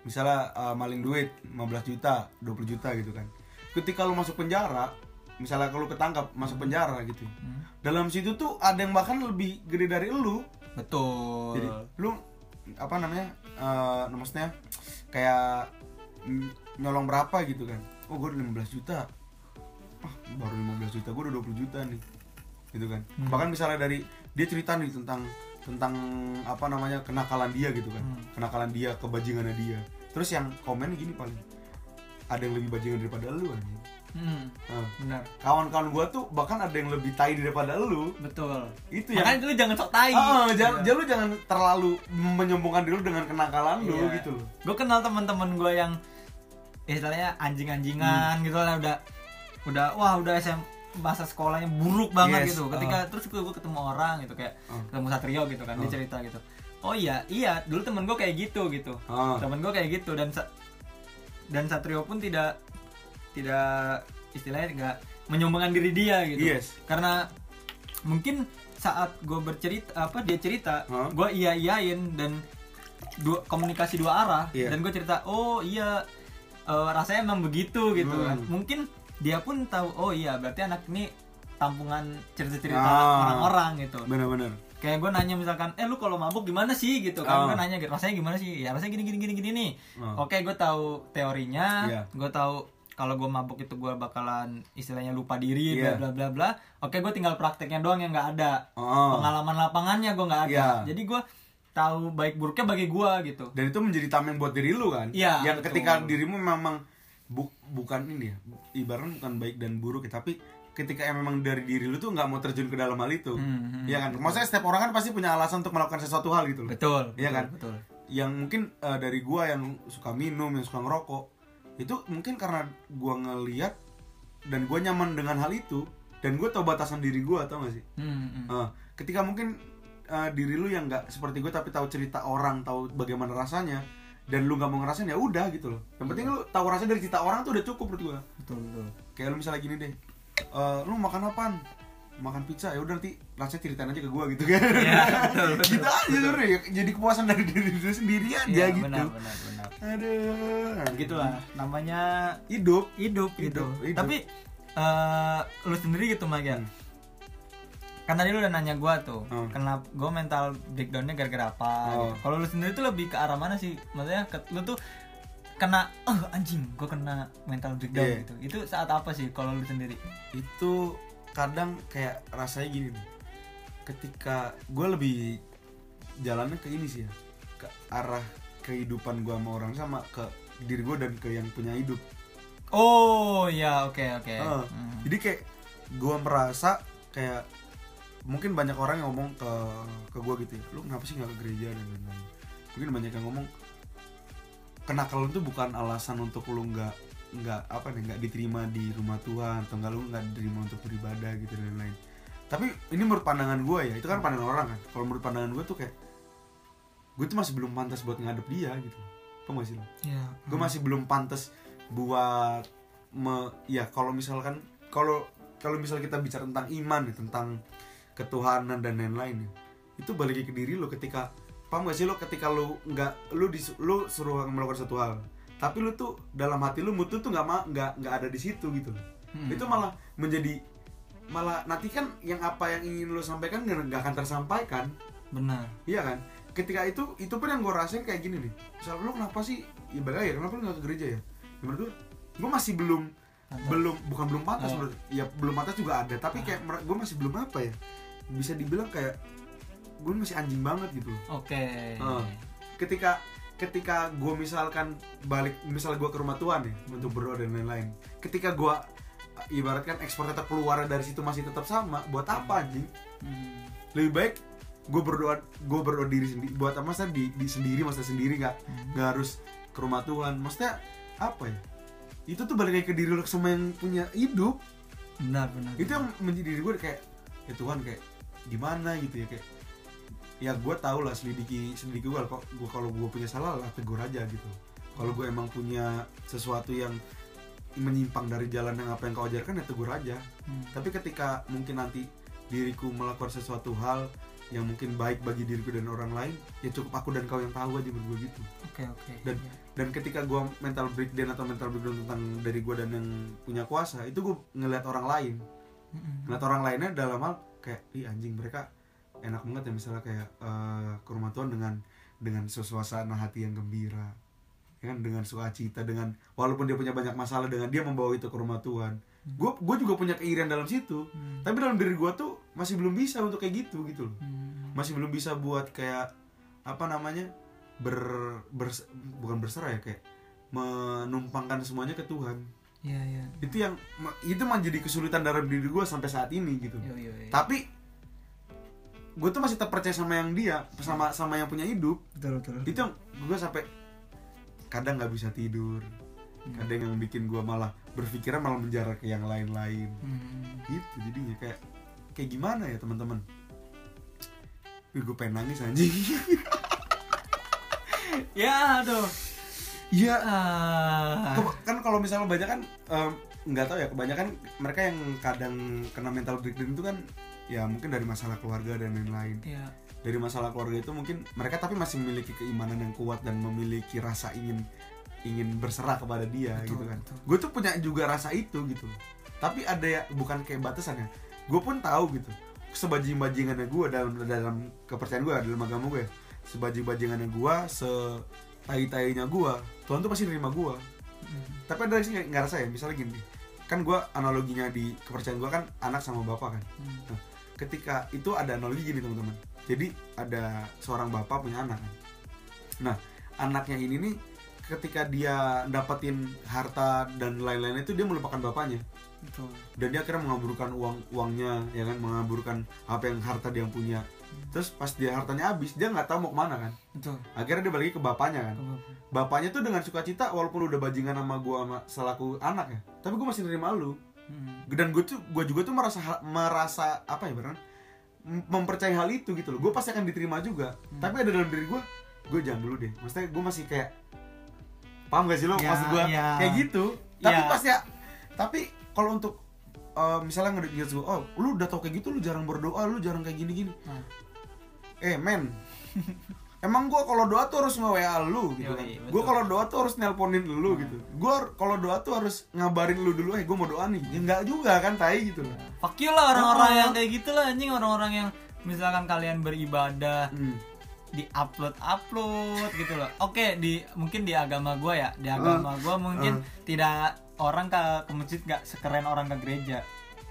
misalnya uh, maling duit 15 juta, 20 juta gitu kan. Ketika lu masuk penjara, misalnya kalau ketangkap masuk penjara gitu, Hmm. dalam situ tuh ada yang bahkan lebih gede dari lu. betul Jadi lu apa namanya, uh, maksudnya kayak mm, nyolong berapa gitu kan? Oh gue udah 15 juta, ah baru 15 juta, gue udah 20 juta nih, gitu kan? Hmm. Bahkan misalnya dari dia cerita nih tentang tentang apa namanya kenakalan dia gitu kan, Hmm. kenakalan dia, kebajingannya dia. Terus yang komen gini paling ada yang lebih bajingan daripada lu anjing. Hmm, Nah, benar kawan-kawan gua tuh bahkan ada yang lebih tai daripada lu. betul Itu yang makanya lu jangan sok tai Ah, jangan, Iya. jangan lu jangan terlalu menyombongkan diri lu dengan kenakalan lu Iya. gitu loh. gue kenal teman-teman gue yang istilahnya anjing-anjingan Hmm. gitu lah udah udah wah udah SM masa sekolahnya buruk banget Yes, gitu ketika terus gue ketemu orang gitu kayak Ah. ketemu Satrio gitu kan dia Ah. cerita gitu oh iya iya dulu temen gue kayak gitu gitu Ah. temen gue kayak gitu dan dan Satrio pun tidak tidak istilahnya nggak menyombongkan diri dia gitu Yes. karena mungkin saat gue bercerita apa dia cerita Hah? gue iya iyain dan dua komunikasi dua arah Iya. dan gue cerita oh iya eh, rasanya emang begitu gitu Hmm. kan mungkin dia pun tahu oh iya berarti anak ini tampungan cerita-cerita Ah. orang-orang gitu Bener-bener. kayak gue nanya misalkan eh lu kalau mabuk gimana sih gitu kan Ah. gue nanya gitu rasanya gimana sih ya rasanya gini gini gini gini nih Ah. oke gue tahu teorinya Iya. gue tahu kalau gue mabuk itu gue bakalan istilahnya lupa diri Iya. bla bla bla bla oke gue tinggal prakteknya doang yang nggak ada Oh. pengalaman lapangannya gue nggak ada Iya. jadi gue tahu baik buruknya bagi gue gitu Dan itu menjadi tameng buat diri lu kan? Iya, Yang betul. ketika dirimu memang bu- bukan ini ya, ibaratnya bukan baik dan buruk ya, tapi ketika yang memang dari diri lu tuh nggak mau terjun ke dalam hal itu. Hmm, hmm, Iya kan? Maksudnya setiap orang kan pasti punya alasan untuk melakukan sesuatu hal gitu loh. betul Iya betul, kan? betul yang mungkin eh, dari gua yang suka minum yang suka ngerokok itu mungkin karena gua ngeliat dan gua nyaman dengan hal itu dan gua tahu batasan diri gua tau gak sih? Hmm, hmm. Eh, ketika mungkin eh, diri lu yang nggak seperti gue tapi tahu cerita orang tahu bagaimana rasanya dan lu nggak mau ngerasain ya udah gitu loh. Yang penting lu tahu rasanya dari cerita orang tuh udah cukup menurut gue betul betul. Kayak lu misalnya gini deh eh, lu makan apaan makan pizza ya udah nanti rasanya ceritain aja ke gue gitu kan Iya, betul, betul, gitu aja sebenarnya ya. jadi kepuasan dari diri lu sendiri aja Iya, gitu benar benar benar aduh gitulah namanya hidup hidup gitu Hidup, hidup. tapi eh lu sendiri gitu Mag ya Hmm. kan tadi lu udah nanya gua tuh Hmm. kenapa gua mental breakdownnya gara-gara apa Oh. gitu. kalau lu sendiri tuh lebih ke arah mana sih maksudnya ke, lu tuh kena oh anjing gua kena mental breakdown Iya. gitu itu saat apa sih kalau lu sendiri itu kadang kayak rasanya gini nih ketika gue lebih jalannya ke ini sih ya ke arah kehidupan gue sama orang sama ke diri gue dan ke yang punya hidup oh ya oke oke Heeh. Hmm. jadi kayak gue merasa kayak mungkin banyak orang yang ngomong ke ke gue gitu ya lu kenapa sih nggak ke gereja dan lain-lain mungkin banyak yang ngomong kenakalan itu bukan alasan untuk lu nggak nggak apa nih nggak diterima di rumah Tuhan atau nggak lu nggak diterima untuk beribadah gitu dan lain-lain. Tapi ini menurut pandangan gue ya itu kan pandangan orang kan. Kalau menurut pandangan gue tuh kayak gue tuh masih belum pantas buat ngadep dia gitu. Apa gak sih lo Iya. gue masih belum pantas buat me, ya kalau misalkan kalau kalau misal kita bicara tentang iman ya, tentang ketuhanan dan lain-lain ya, itu balik ke diri lo ketika paham gak sih lo ketika lo nggak lo dis, lo suruh melakukan satu hal tapi lo tuh dalam hati lo mutu tuh nggak nggak nggak ada di situ gitu Hmm. itu malah menjadi malah nanti kan yang apa yang ingin lo sampaikan nggak nggak akan tersampaikan benar Iya kan? Ketika itu itu pun yang gue rasain kayak gini nih. Misal lu kenapa sih? Ya balik ya, kenapa lu gak ke gereja ya? Ya menurut gue, gue masih belum Pantas. belum bukan belum pantas Oh. menurut ya belum pantas juga ada tapi kayak gue masih belum apa ya bisa dibilang kayak gue masih anjing banget gitu oke Oh. ketika ketika gue misalkan balik misal gue ke rumah Tuhan nih untuk berdoa dan lain-lain. Ketika gue ibaratkan ekspor tetap keluar dari situ masih tetap sama buat apa anjing? Hmm. lebih baik gue berdoa gue berdoa diri sendiri buat apa masa di, di sendiri masa sendiri nggak nggak harus ke rumah Tuhan. Maksudnya apa ya? Itu tuh balik lagi ke diri lo sama yang punya hidup. Benar benar itu yang menjadi diri gue kayak ya Tuhan kayak gimana gitu ya? Kayak ya gue tau lah selidiki selidiki gue kok gue kalau gue punya salah lah tegur aja gitu kalau gue emang punya sesuatu yang menyimpang dari jalan yang apa yang kau ajarkan ya tegur aja Hmm. tapi ketika mungkin nanti diriku melakukan sesuatu hal yang mungkin baik bagi diriku dan orang lain ya cukup aku dan kau yang tahu aja gue gitu oke oke dan Iya. dan ketika gue mental breakdown atau mental breakdown tentang dari gue dan yang punya kuasa itu gue ngeliat orang lain Mm-mm. ngeliat orang lainnya dalam hal kayak ih anjing mereka enak banget ya misalnya kayak eh, ke rumah Tuhan dengan dengan suasana hati yang gembira ya kan dengan sukacita dengan walaupun dia punya banyak masalah dengan dia membawa itu ke rumah Tuhan gue gue juga punya keirian dalam situ Hmm. tapi dalam diri gue tuh masih belum bisa untuk kayak gitu gitu loh Hmm. masih belum bisa buat kayak apa namanya ber, bers- bukan berserah ya kayak menumpangkan semuanya ke Tuhan Iya iya. itu yang itu menjadi kesulitan dalam diri gue sampai saat ini gitu Yo yo yo. tapi gue tuh masih tetap percaya sama yang dia sama sama yang punya hidup Betul betul. itu yang gue sampai kadang nggak bisa tidur kadang yang bikin gue malah berpikiran malah menjarak ke yang lain-lain Hmm. gitu jadinya kayak kayak gimana ya teman-teman Wih, gue pengen nangis anjing Ya aduh. Ah. Ke- kan kalau misalnya banyak kan nggak tahu ya kebanyakan mereka yang kadang kena mental breakdown itu kan ya mungkin dari masalah keluarga dan lain-lain. Iya. dari masalah keluarga itu mungkin mereka tapi masih memiliki keimanan yang kuat dan memiliki rasa ingin ingin berserah kepada dia Betul, gitu kan. gue tuh punya juga rasa itu gitu. Tapi ada ya bukan kayak batasannya gue pun tahu gitu. Sebajing bajingannya gue dalam dalam kepercayaan gue dalam agama gue sebajing bajingannya gue se tai tainya gue Tuhan tuh pasti nerima gue Hmm. tapi ada sih nggak rasa ya misalnya gini. Kan gue analoginya di kepercayaan gue kan anak sama bapak kan. Hmm. Nah, ketika itu ada analogi gini teman-teman. Jadi ada seorang bapak punya anak kan? Nah anaknya ini nih ketika dia dapetin harta dan lain-lain itu dia melupakan bapaknya. Betul. dan dia akhirnya mengaburkan uang uangnya ya kan? Mengaburkan apa yang harta dia punya. Terus pas dia hartanya habis dia nggak tahu mau ke mana kan? Betul. Akhirnya dia balik ke bapaknya kan? Bapaknya tuh dengan sukacita walaupun udah bajingan sama gua sama selaku anak ya tapi gua masih nerima lu Hmm. dan gue tuh gue juga tuh merasa merasa apa ya beneran mem- mempercayai hal itu gitu loh. Gue pasti akan diterima juga. Hmm. tapi ada dalam diri gue gue jangan dulu deh. Maksudnya gue masih kayak paham gak sih lo? Ya, maksud gue ya. kayak gitu. Tapi Ya. pas ya tapi kalau untuk eh, misalnya ngedeket gue oh lu udah tau kayak gitu lu jarang berdoa lu jarang kayak gini gini Nah, eh men emang gue kalau doa tuh harus nge WA lu gitu kan. Gue kalau doa tuh harus nelponin lu gitu. Gue kalau doa tuh harus ngabarin lu dulu eh gue mau doa nih. Ya enggak juga kan tai gitu loh. Fuck you lah orang-orang yang kayak gitu lah anjing orang-orang yang misalkan kalian beribadah Hmm. di upload upload gitu loh. Oke di mungkin di agama gua ya di agama gua mungkin tidak orang ke ke masjid nggak sekeren orang ke gereja.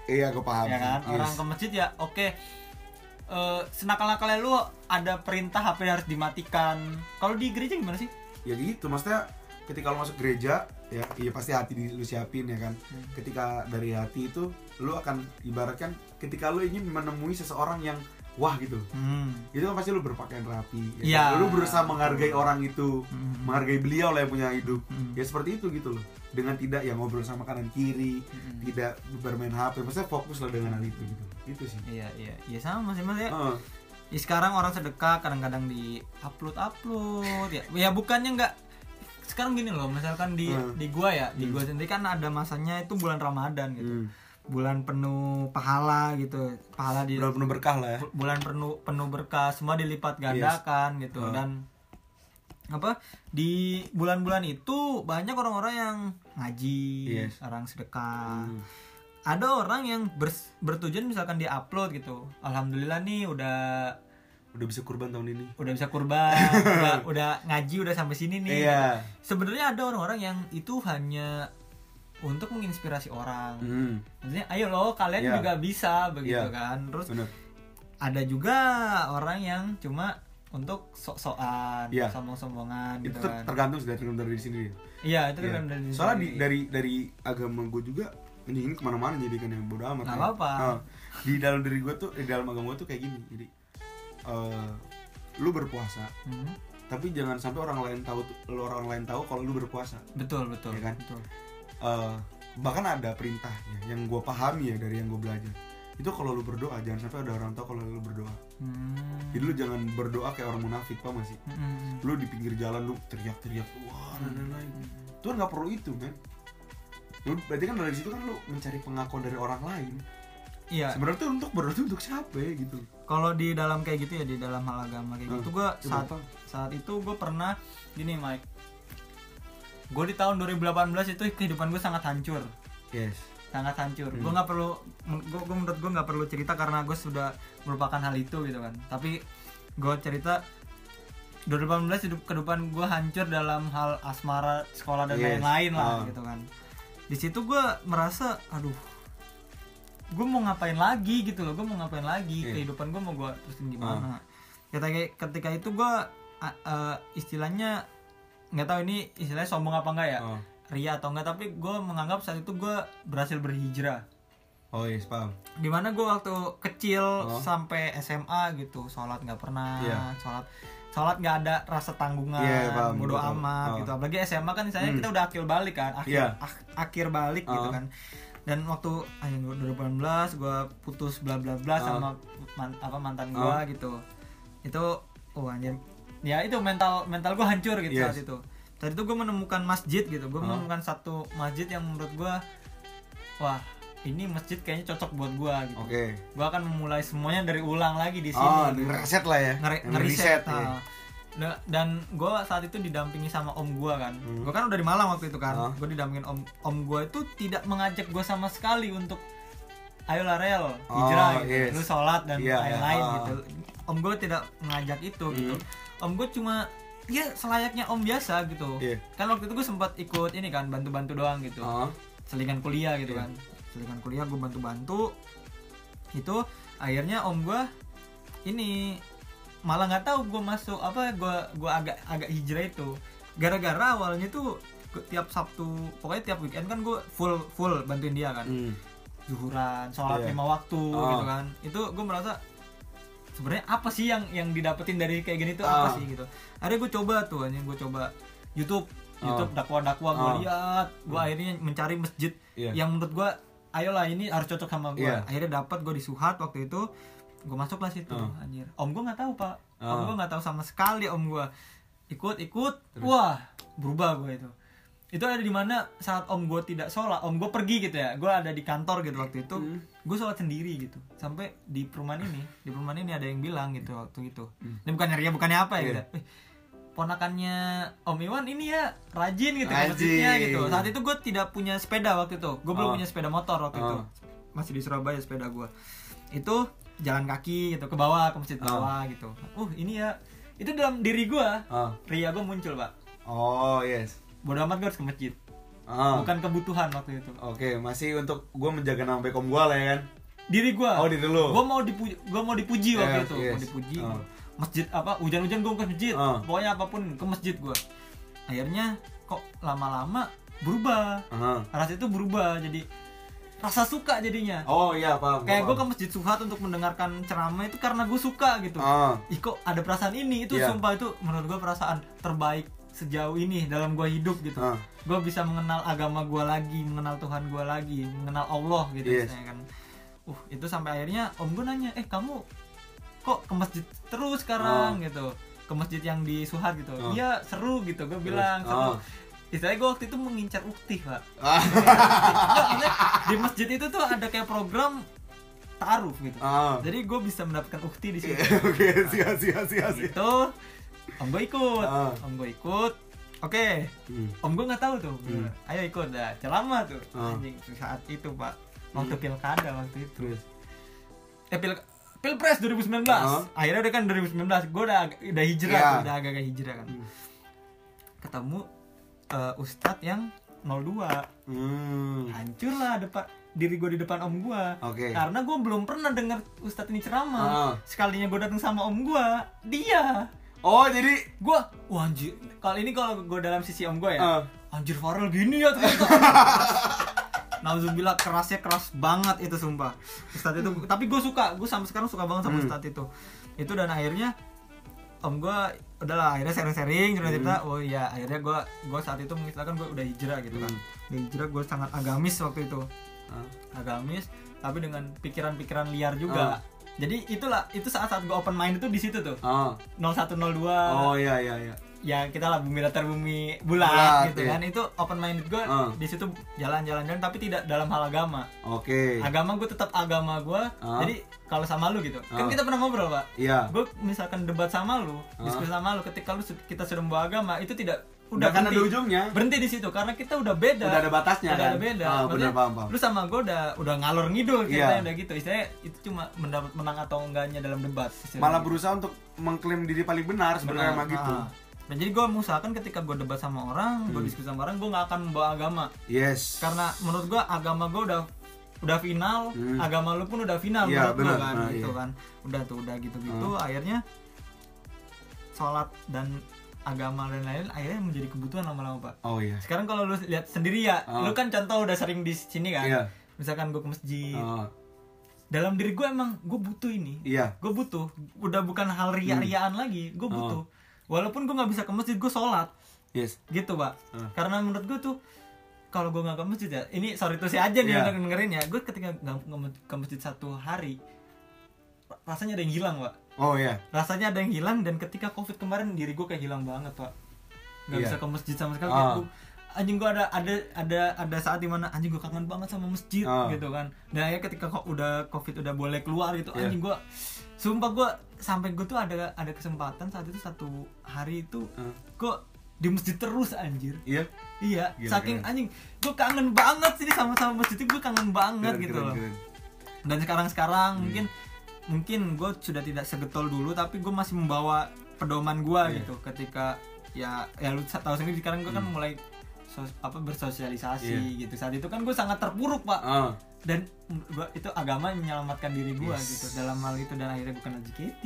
Iya, gue paham. ya kan? Yes. orang ke masjid ya oke Eh, senakal-nakalnya lu ada perintah HP harus dimatikan kalau di gereja gimana sih Ya gitu, maksudnya ketika lo masuk gereja, ya iya pasti hati di, lu siapin ya kan. Hmm. Ketika dari hati itu, lu akan ibaratkan ketika lu ingin menemui seseorang yang wah gitu. hmm. Itu kan pasti lu berpakaian rapi. Iya. kan? Lu berusaha menghargai orang itu, Hmm. menghargai beliau lah yang punya hidup. Hmm. Ya seperti itu gitu loh. Dengan tidak ya ngobrol sama kanan kiri, Hmm. tidak bermain HP, maksudnya fokus lah dengan hal itu gitu. Itu sih. iya iya iya sama sih mas ya Heeh. Ya, sekarang orang sedekah kadang-kadang di upload upload ya ya bukannya nggak sekarang gini loh misalkan di Hmm. di gua ya di gua sendiri kan ada masanya itu bulan ramadan gitu Hmm. Bulan penuh pahala gitu pahala di Udah penuh berkah lah ya. bu- bulan penuh penuh berkah semua dilipat gandakan gitu Hmm. dan apa di bulan-bulan itu banyak orang-orang yang ngaji Yes. orang sedekah Hmm. ada orang yang bers- bertujuan misalkan dia upload gitu alhamdulillah nih udah Udah bisa kurban tahun ini. udah bisa kurban udah udah ngaji udah sampai sini nih Iya. sebenarnya ada orang-orang yang itu hanya untuk menginspirasi orang Hmm. maksudnya ayo loh kalian Iya. juga bisa begitu Iya. kan terus Bener. ada juga orang yang cuma untuk sok-sokan Iya. sombong-sombongan itu gitu ter- kan tergantung dari dari diri sendiri. iya itu Iya. kan dari Soalnya di, dari dari agama gue juga ini ke mana-mana jadi kan yang bodoh amat. Nggak ya. apa-apa. Nah, di dalam diri gue tuh di dalam agama gue tuh kayak gini. Jadi eh, lu berpuasa, Hmm, tapi jangan sampai orang lain tahu lu orang lain tahu kalau lu berpuasa. betul betul Iya kan? betul Eh, bahkan ada perintahnya yang gue pahami ya dari yang gue belajar. Itu kalau lu berdoa jangan sampai ada orang tahu kalau lu berdoa. Hmm. Jadi lu jangan berdoa kayak orang munafik, paham gak sih? Hmm. lu di pinggir jalan lu teriak-teriak wah dan lain-lain Tuhan nggak perlu itu men lu berarti kan dari situ kan lu mencari pengakuan dari orang lain iya sebenarnya tuh untuk berdoa untuk siapa ya gitu kalau di dalam kayak gitu ya di dalam hal agama kayak Hmm. gitu gue saat saat itu gue pernah gini Mike gue di tahun 2018 itu kehidupan gue sangat hancur yes sangat hancur Hmm. gue nggak perlu gue menurut gue nggak perlu cerita karena gue sudah merupakan hal itu gitu kan tapi gue cerita 2018 hidup kehidupan gue hancur dalam hal asmara sekolah dan Yes. lain-lain lah Ah. gitu kan di situ gue merasa aduh gue mau ngapain lagi gitu loh gue mau ngapain lagi Iya. kehidupan gue mau gue terusin Ah. gimana ketika ketika itu gue istilahnya nggak tahu ini istilahnya sombong apa enggak ya oh ria atau enggak tapi gue menganggap saat itu gue berhasil berhijrah oh yes paham di mana gue waktu kecil Oh. sampai SMA gitu sholat nggak pernah Iya. sholat sholat nggak ada rasa tanggungan Iya, paham, bodo betul. amat Oh. gitu apalagi SMA kan misalnya Hmm. kita udah akhir balik kan akhir Iya. ak- akhir balik gitu Oh. kan dan waktu ayo 2018 gue putus bla bla bla Oh. sama man- apa mantan gue Oh. gitu itu oh anjir ya itu mental mental gue hancur gitu Yes. saat itu saat itu gue menemukan masjid gitu gue Oh. menemukan satu masjid yang menurut gue wah ini masjid kayaknya cocok buat gue gitu oke gue akan memulai semuanya dari ulang lagi di sini oh gitu. ngereset lah ya Yang ngeriset ya. nah. Dan gue saat itu didampingi sama om gue kan Hmm. gue kan udah di Malang waktu itu kan Ah. gue didampingin om om gue itu tidak mengajak gue sama sekali untuk ayo lah rel hijrah Oh, gitu yes. lu sholat dan Iya, lain-lain iya. gitu om gue tidak mengajak itu gitu Hmm. Om gue cuma ya selayaknya om biasa gitu Iya. kan waktu itu gue sempat ikut ini kan bantu-bantu doang gitu oh selingan kuliah gitu Iya. kan selingan kuliah gue bantu-bantu itu akhirnya om gue ini malah nggak tahu gue masuk apa gue gue agak agak hijrah itu gara-gara awalnya tuh tiap Sabtu pokoknya tiap weekend kan gue full full bantuin dia kan Hmm. zuhuran sholat Iya. lima waktu Oh. gitu kan itu gue merasa sebenarnya apa sih yang yang didapetin dari kayak gini tuh apa Ah. sih gitu? Akhirnya gue coba tuh anjing gue coba YouTube. Ah. YouTube dakwah-dakwah gue Ah. lihat. Gue akhirnya mencari masjid Iya. yang menurut gue ayolah ini harus cocok sama gue Iya. akhirnya dapat gue di Suhat waktu itu. Gue masuklah situ Ah. anjir. Om gue nggak tahu pak. Om gue nggak tahu sama sekali om gue ikut ikut. Wah berubah gue itu itu ada di mana saat om gue tidak sholat om gue pergi gitu ya gue ada di kantor gitu waktu itu Hmm. gue sholat sendiri gitu sampai di perumahan ini di perumahan ini ada yang bilang gitu waktu itu Hmm. ini bukannya ria bukannya apa ya Iya. gitu Eh, ponakannya Om Iwan ini ya rajin gitu ke Rajin. gitu saat itu gue tidak punya sepeda waktu itu gue belum Oh. punya sepeda motor waktu itu Oh. masih di Surabaya sepeda gue itu jalan kaki gitu ke bawah ke masjid Oh. bawah gitu uh ini ya itu dalam diri gue Ah. ria gue muncul pak Oh, yes. Bodo amat gue harus ke masjid Ah. bukan kebutuhan waktu itu Oke, masih untuk gue menjaga nama baik om gue lah ya kan. diri gue Oh, diri lu. gue mau dipuji gue mau dipuji waktu Yes, itu yes. mau dipuji Oh. masjid apa hujan-hujan gue ke masjid Oh. pokoknya apa pun ke masjid gue akhirnya kok lama-lama berubah rasa itu berubah jadi rasa suka jadinya Oh iya paham. kayak gue ke masjid suhat untuk mendengarkan ceramah itu karena gue suka gitu Ah. ih kok ada perasaan ini itu Iya. sumpah itu menurut gue perasaan terbaik sejauh ini dalam gue hidup gitu Ah. gue bisa mengenal agama gue lagi mengenal Tuhan gue lagi mengenal Allah gitu Yes. misalnya kan uh itu sampai akhirnya om gue nanya eh kamu kok ke masjid terus sekarang gitu ke masjid yang di Suhat gitu Oh. iya seru gitu gue bilang seru Oh. istilahnya gue waktu itu mengincar ukti pak Ah. Maksudnya di masjid itu tuh ada kayak program taruh gitu Ah. jadi gue bisa mendapatkan ukti di situ Oke, siap siap siap siap. itu om gue ikut Ah. om gue ikut oke Hmm. om gue nggak tahu tuh Hmm. ayo ikut dah celama tuh Ah. anjing saat itu pak waktu Hmm. pilkada waktu itu Terus. eh pil pilpres 2019 Ah. akhirnya udah kan 2019 gue udah udah hijrah tuh, udah agak-agak hijrah kan Hmm. ketemu eh, ustadz yang 02 Hmm. hancur lah depan diri gue di depan om gue Oke. karena gue belum pernah dengar ustadz ini ceramah Ah. sekalinya gue datang sama om gue dia Oh, jadi gue wah anjir. Kali ini kalau gue dalam sisi om gue ya Ah. anjir Farel gini ya ternyata. Nauzubillah kerasnya keras banget itu sumpah. Ustadz itu tapi gue suka gue sampai sekarang suka banget sama Hmm. Ustadz itu. Itu dan akhirnya om gue udahlah akhirnya sharing-sharing cerita cerita oh iya akhirnya gue gue saat itu mengistilahkan gue udah hijrah gitu kan. Hmm. Udah hijrah gue sangat agamis waktu itu. Ah. agamis tapi dengan pikiran-pikiran liar juga jadi itulah itu saat saat gue open mind itu di situ tuh Ah. 0102 Oh iya iya iya. ya kita lah bumi datar bumi bulat, Bulat, gitu iya. kan itu open minded gue Ah. di situ jalan-jalan jalan tapi tidak dalam hal agama Oke. agama gue tetap agama gue Ah. jadi kalau sama lu gitu kan Ah. kita pernah ngobrol pak Iya. gue misalkan debat sama lu Ah. diskusi sama lu ketika lu kita sudah membawa agama itu tidak udah Udah kan berhenti. ada ujungnya. berhenti di situ karena kita udah beda Udah ada batasnya udah kan? ada beda Maksudnya, benar, paham, paham. lu sama gue udah udah ngalor ngidul kita Iya. udah gitu istilahnya itu cuma mendapat menang atau enggaknya dalam debat Malah gitu. berusaha untuk mengklaim diri paling benar sebenarnya Benar. emang gitu. Ah. Dan jadi gue mengusahakan ketika gue debat sama orang, gue Hmm. diskusi sama orang, gue nggak akan membawa agama. Yes. Karena menurut gue agama gue udah udah final, Hmm. agama lu pun udah final Iya, menurut gue benar. kan, Nah, gitu iya. kan. Udah tuh, udah gitu-gitu. Ah. Akhirnya sholat dan agama dan lain-lain akhirnya menjadi kebutuhan lama-lama pak. Oh iya. Sekarang kalau lu lihat sendiri ya, Ah. lu kan contoh udah sering di sini kan. Iya. Misalkan gue ke masjid, Ah, dalam diri gue emang gue butuh ini iya. gue butuh udah bukan hal ria-riaan lagi gue butuh walaupun gue nggak bisa ke masjid gue sholat Yes. gitu pak Hmm. karena menurut gue tuh kalau gue nggak ke masjid ya ini sorry tuh saya aja nih yang dengerin ya gue ketika nggak ke masjid satu hari rasanya ada yang hilang pak Oh iya. rasanya ada yang hilang dan ketika covid kemarin diri gue kayak hilang banget pak nggak Iya. bisa ke masjid sama sekali. Kayak gua- anjing gue ada ada ada ada saat di mana anjing gue kangen banget sama masjid Ah. gitu kan dan akhirnya ketika kok udah covid udah boleh keluar gitu Iya. anjing gue sumpah gue sampai gue tuh ada ada kesempatan saat itu satu hari itu gue di masjid terus anjir Iya. iya Gila, saking keren. anjing gue kangen banget sih sama sama masjid itu gue kangen banget Keren, gitu keren, loh keren. dan sekarang sekarang Hmm. mungkin mungkin gue sudah tidak segetol dulu tapi gue masih membawa pedoman gue Iya. gitu ketika ya ya lu tahu sendiri sekarang gue kan Hmm. mulai sos- apa bersosialisasi Iya. gitu saat itu kan gue sangat terpuruk pak Ah. dan gua, itu agama menyelamatkan diri gue Yes. gitu dalam hal itu dan akhirnya gue kenal JKT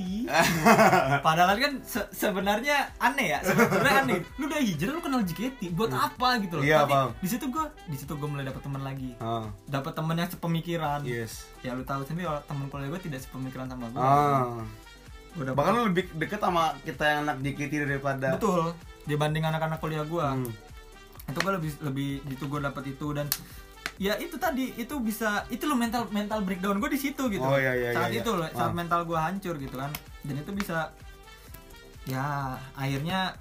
padahal kan se- sebenarnya aneh ya sebenarnya aneh lu udah hijrah lu kenal JKT buat apa gitu loh Iya, tapi di situ gue di situ gue mulai dapet teman lagi Ah. dapat teman yang sepemikiran Yes. ya lu tahu sendiri teman kuliah gue tidak sepemikiran sama gue Ah. Gua dapet. bahkan lu lebih deket sama kita yang anak JKT daripada betul dibanding anak-anak kuliah gua Hmm. Itu gue lebih lebih gitu gue dapat itu dan ya itu tadi itu bisa itu lo mental mental breakdown gue di situ gitu Oh, iya, iya, saat iya, itu iya. loh, saat Ah. mental gue hancur gitu kan dan itu bisa ya akhirnya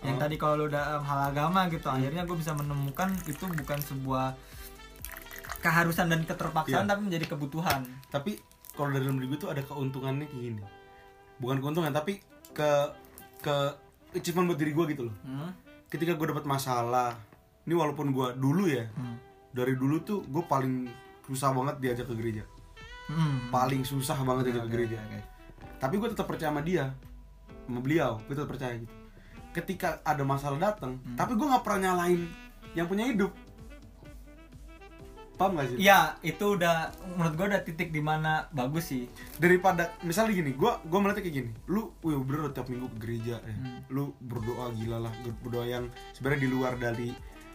yang Oh. tadi kalau lo udah um, hal agama gitu akhirnya gue bisa menemukan itu bukan sebuah keharusan dan keterpaksaan Iya. tapi menjadi kebutuhan tapi kalau dari dalam diri gue tuh ada keuntungannya kayak gini bukan keuntungan tapi ke ke achievement buat diri gue gitu loh hmm? Ketika gue dapat masalah ini walaupun gue dulu ya Hmm. dari dulu tuh gue paling susah banget diajak ke gereja Hmm. paling susah banget diajak ke gereja oke. tapi gue tetap percaya sama dia sama beliau gue tetap percaya gitu ketika ada masalah datang Hmm. tapi gue nggak pernah nyalain yang punya hidup paham gak sih ya itu udah menurut gue udah titik di mana bagus sih daripada misalnya gini gue gue melihatnya kayak gini lu wih bener tiap minggu ke gereja ya. Hmm. lu berdoa gila lah berdoa yang sebenarnya di luar dari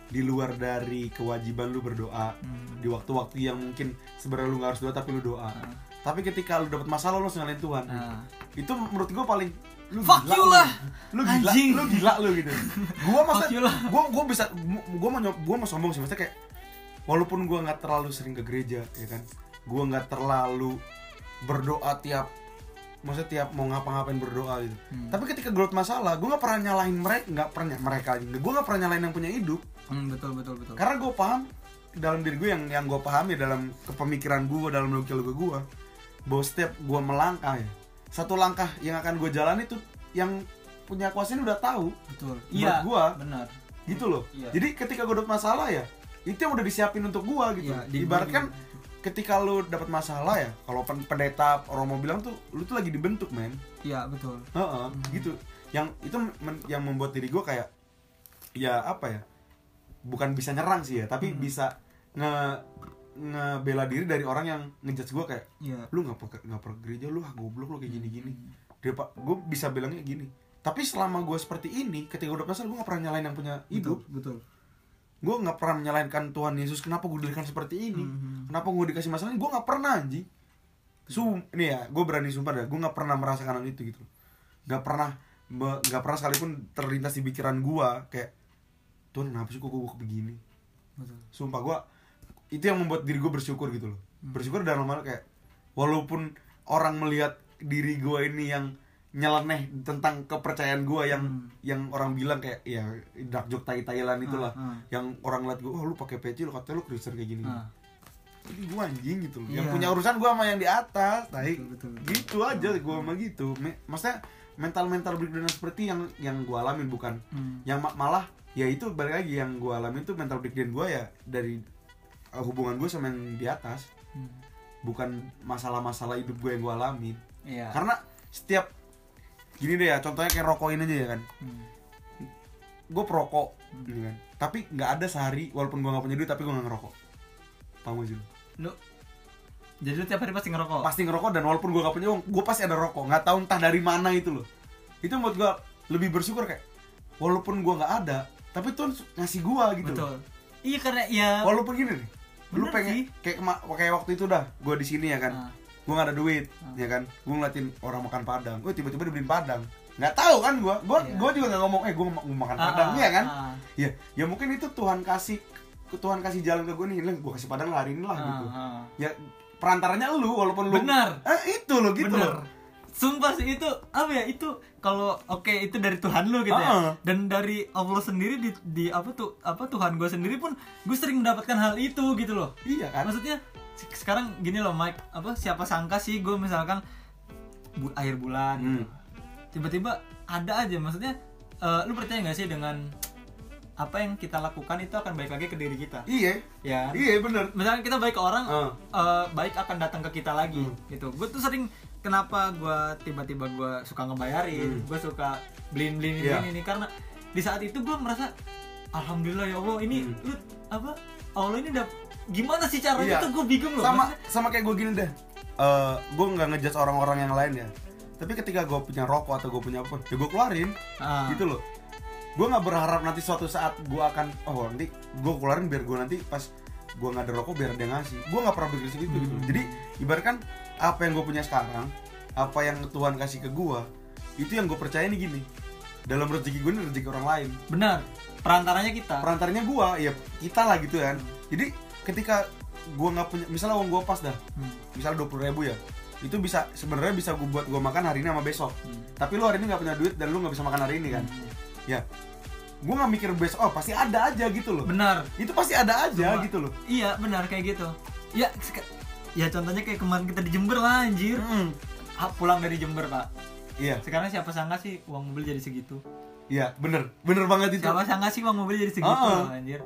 di luar dari kewajiban lu berdoa Hmm. di waktu-waktu yang mungkin sebenarnya lu nggak harus doa tapi lu doa Ah. tapi ketika lu dapat masalah lu nyalain Tuhan Nah. itu menurut gue paling lu Fuck gila you lu. lah. lu gila Anjing. lu gila lu gitu gua masa gua gua bisa gua mau gua mau sombong sih maksudnya kayak walaupun gua nggak terlalu sering ke gereja ya kan? Gua nggak terlalu berdoa tiap maksudnya tiap mau ngapa-ngapain berdoa gitu. Hmm. tapi ketika gue masalah gua nggak pernah nyalahin mereka nggak pernah mereka gua nggak pernah nyalahin yang punya hidup. Hmm, betul betul betul. Karena gue paham dalam diri gue yang yang gue pahami dalam kepemikiran gue dalam logika gue bahwa setiap gue melangkah ya satu langkah yang akan gue jalani itu yang punya kuasa ini udah tahu. Betul. Iya gua. benar. Gitu loh. Iya. jadi ketika gue dapat masalah ya itu yang udah disiapin untuk gue gitu. Di- ibaratkan ketika lu dapat masalah ya kalau pen- pendeta orang mau bilang tuh lu tuh lagi dibentuk men. Iya betul. Heeh, gitu. Yang itu men- yang membuat diri gue kayak ya apa ya bukan bisa nyerang sih ya tapi bisa nge ngebela diri dari orang yang ngejudge gue kayak iya. Lu nggak pernah nggak pernah gereja lu ah goblok lu kayak gini gini dia pak gue bisa bilangnya gini tapi selama gue seperti ini ketika udah masalah gue nggak pernah nyalain yang punya hidup betul gue nggak pernah menyalahinkan Tuhan Yesus kenapa gue diberikan seperti ini? Mhm. kenapa gue dikasih masalah ini? Gue nggak pernah anjing Sum, ini ya gue berani sumpah dah gue nggak pernah merasakan hal itu gitu. Nggak pernah nggak pernah sekalipun terlintas di pikiran gue kayak Tuhan kenapa sih kok gue begini? Betul. Sumpah gue itu yang membuat diri gue bersyukur gitu loh. Bersyukur dalam hal kayak walaupun orang melihat diri gue ini yang nyeleneh tentang kepercayaan gue yang Hmm. yang orang bilang kayak ya dark joke tai tailan itulah Ah, ah. yang orang lihat gue oh lu pakai peci lu katanya lu Kristen kayak gini Ah. jadi gue anjing gitu loh yang Iya. punya urusan gue sama yang di atas tai Betul, betul, betul. gitu aja gue sama gitu Me- maksudnya mental mental breakdown seperti yang yang gue alamin bukan Hmm. yang ma- malah ya itu balik lagi yang gue alamin tuh mental breakdown gue ya dari uh, hubungan gue sama yang di atas Hmm. bukan masalah-masalah hidup gue yang gue alamin iya karena setiap gini deh ya contohnya kayak rokokin aja ya kan Hmm. gue perokok gitu kan tapi nggak ada sehari walaupun gue nggak punya duit tapi gue nggak ngerokok paham gak sih lu? lu jadi lu tiap hari pasti ngerokok pasti ngerokok dan walaupun gue gak punya uang gue pasti ada rokok nggak tahu entah dari mana itu loh itu buat gue lebih bersyukur kayak walaupun gue nggak ada tapi Tuhan ngasih gue gitu betul loh. iya karena ya walaupun gini nih lu Bener pengen sih. kayak kayak waktu itu dah gue di sini ya kan Ah. Gue nggak ada duit ya kan gue ngeliatin orang makan padang gue tiba-tiba dibeliin padang nggak tahu kan gue gue Iya. gue juga nggak ngomong eh gue mau makan Ah, padang ah, ya kan ah. ya ya mungkin itu Tuhan kasih Tuhan kasih jalan ke gue nih gue kasih padang lah hari ini lah Ah, gitu ah. ya perantaranya lu walaupun lu Benar. eh itu lo gitu Bener. loh Sumpah sih itu apa ya itu kalau oke itu dari Tuhan lu gitu Ah. ya dan dari Allah sendiri di, di apa tuh apa Tuhan gue sendiri pun gue sering mendapatkan hal itu gitu loh iya kan maksudnya sekarang gini loh Mike apa siapa sangka sih gue misalkan bu, akhir bulan gitu. Hmm. tiba-tiba ada aja maksudnya eh, lu percaya nggak sih dengan apa yang kita lakukan itu akan baik lagi ke diri kita iya ya iya bener misalnya kita baik ke orang Ah. eh, baik akan datang ke kita lagi Hmm. gitu gue tuh sering kenapa gue tiba-tiba gue suka ngebayarin Hmm. gue suka beliin beliin Iya. ini ini karena di saat itu gue merasa alhamdulillah ya allah ini Hmm. lu apa allah ini udah gimana sih caranya? Iya. tuh gue bingung loh. Sama Maksudnya- sama kayak gue gini deh. Eh gue nggak ngejudge orang-orang yang lain ya. Tapi ketika gue punya rokok atau gue punya apa ya gue keluarin. Ah. gitu loh. Gue nggak berharap nanti suatu saat gue akan oh nanti gue keluarin biar gue nanti pas gue nggak ada rokok biar yang ngasih. Gue nggak pernah berpikir segitu gitu Hmm. jadi ibaratkan apa yang gue punya sekarang apa yang Tuhan kasih ke gua itu yang gue percaya nih gini. Dalam rezeki gue ini rezeki orang lain. Benar. Perantaranya kita. Perantaranya gua ya kita lah gitu kan. Jadi ketika gua nggak punya misalnya uang gua pas dah Hmm. misalnya dua puluh ribu ya itu bisa sebenarnya bisa gue buat gua makan hari ini sama besok. Hmm. tapi lu hari ini nggak punya duit dan lu nggak bisa makan hari ini kan? Ya gua nggak mikir besok oh pasti ada aja gitu loh. Benar. Itu pasti ada aja Cuma- gitu loh. Iya benar kayak gitu. Ya ya contohnya kayak kemarin kita di Jember lah anjir. Mm. Ah, pulang dari Jember pak. Iya. Sekarang siapa sangka sih uang mobil jadi segitu? Iya bener. Bener banget itu. Siapa sangka sih uang mobil jadi segitu Ah. anjir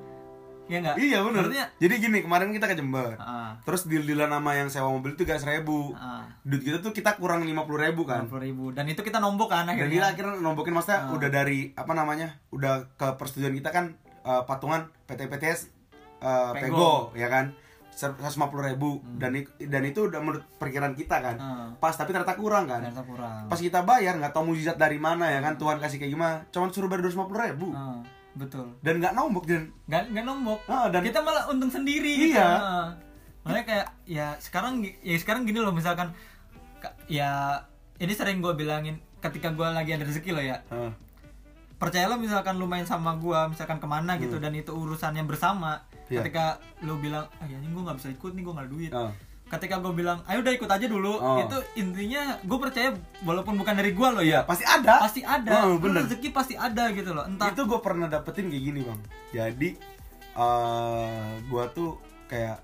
ya enggak iya Maksudnya, jadi gini kemarin kita ke Jember. Ah, terus deal dealan nama yang sewa mobil itu tiga ribu ah, duit kita tuh kita kurang lima puluh ribu kan. puluh ribu. Dan itu kita nombok kan dan kita akhirnya akhirnya nombokin maksudnya Ah. udah dari apa namanya udah ke persetujuan kita kan eh, patungan PT PTS eh, Pego. Pego ya kan? Seratus lima puluh ribu. Dan i- dan itu udah menurut perkiraan kita kan. Ah. pas tapi ternyata kurang kan. Ternyata kurang. Pas kita bayar nggak tahu mujizat dari mana ya kan Tuhan kasih kayak gimana. Cuman suruh bayar dua ribu. Ah, betul dan nggak nombok dan nggak nggak nombok Ah, dan kita malah untung sendiri gitu. Iya. Heeh. makanya kayak ya sekarang ya sekarang gini loh misalkan ka- ya ini sering gue bilangin ketika gue lagi ada rezeki loh ya Ah, percayalah misalkan lu main sama gua misalkan ke mana gitu dan itu urusannya bersama Hmm. Iya. ketika lu bilang ah ya ini gua nggak bisa ikut nih gua nggak ada duit ah. Ketika gue bilang ayo udah ikut aja dulu Oh. itu intinya gue percaya walaupun bukan dari gua loh ya. Pasti ada. Pasti ada. Oh, bener. rezeki pasti ada gitu loh. Entah itu gue pernah dapetin kayak gini bang. Jadi eh gue tuh kayak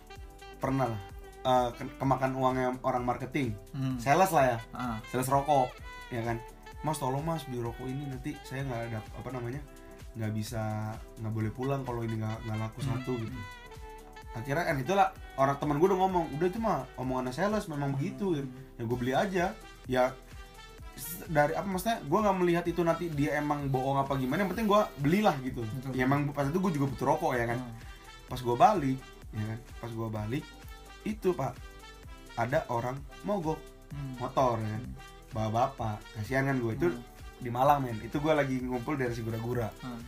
pernah lah eh, ke- kemakan uangnya orang marketing. Hmm. sales lah ya. Ah, sales rokok ya kan? Mas tolong mas beli rokok ini nanti saya nggak ada apa namanya nggak bisa nggak boleh pulang kalau ini nggak nggak laku satu gitu akhirnya kan itulah orang teman gue udah ngomong udah itu mah omongannya sales memang begitu. Ya gue beli aja. Ya dari apa maksudnya gue nggak melihat itu nanti dia emang bohong apa gimana yang penting gue belilah gitu. Betul. ya emang pas itu gue juga butuh rokok ya kan? Ah. pas gue balik ya kan? Pas gue balik itu pak ada orang mogok Hmm. motor ya kan? Bawa bapak kasihan kan gue itu Hmm. di Malang men. Itu gue lagi ngumpul dari si gura-gura Ah,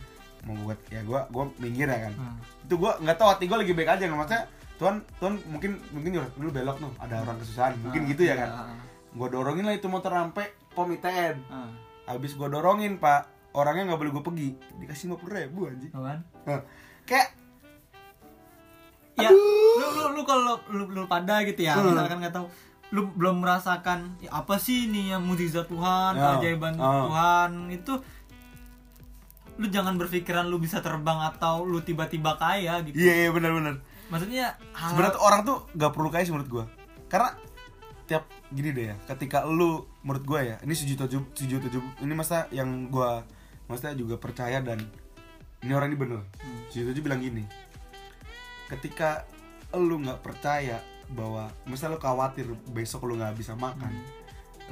mau buat ya gue gue minggir ya kan. Ah. itu gue nggak tahu hati gue lagi baik aja nggak maksudnya Tuhan Tuhan mungkin mungkin nyuruh dulu belok tuh ada orang kesusahan. Mungkin Ah, gitu ya iya, kan. Ah, gue dorongin lah itu motor sampai pom ITN ah. habis gue dorongin pak orangnya nggak boleh gue pergi. Dikasih lima puluh ribu anjing. Kan? Nah, kayak ya lu lu lu kalau lu, lu pada gitu ya Hmm. misalkan nggak tahu lu belum merasakan ya, apa sih ini yang mukjizat Tuhan Ya. keajaiban Ah. Tuhan? Itu lu jangan berpikiran lu bisa terbang atau lu tiba-tiba kaya gitu. Iya iya benar-benar maksudnya hal sebenarnya orang tuh gak perlu kaya sih menurut gue karena tiap gini deh ya ketika lu menurut gue ya ini sejuta tujuh sejuta tujuh ini masa yang gue maksudnya juga percaya dan ini orang ini bener. Hmm. sejuta tujuh bilang gini ketika lu nggak percaya bahwa misalnya lu khawatir besok lu nggak bisa makan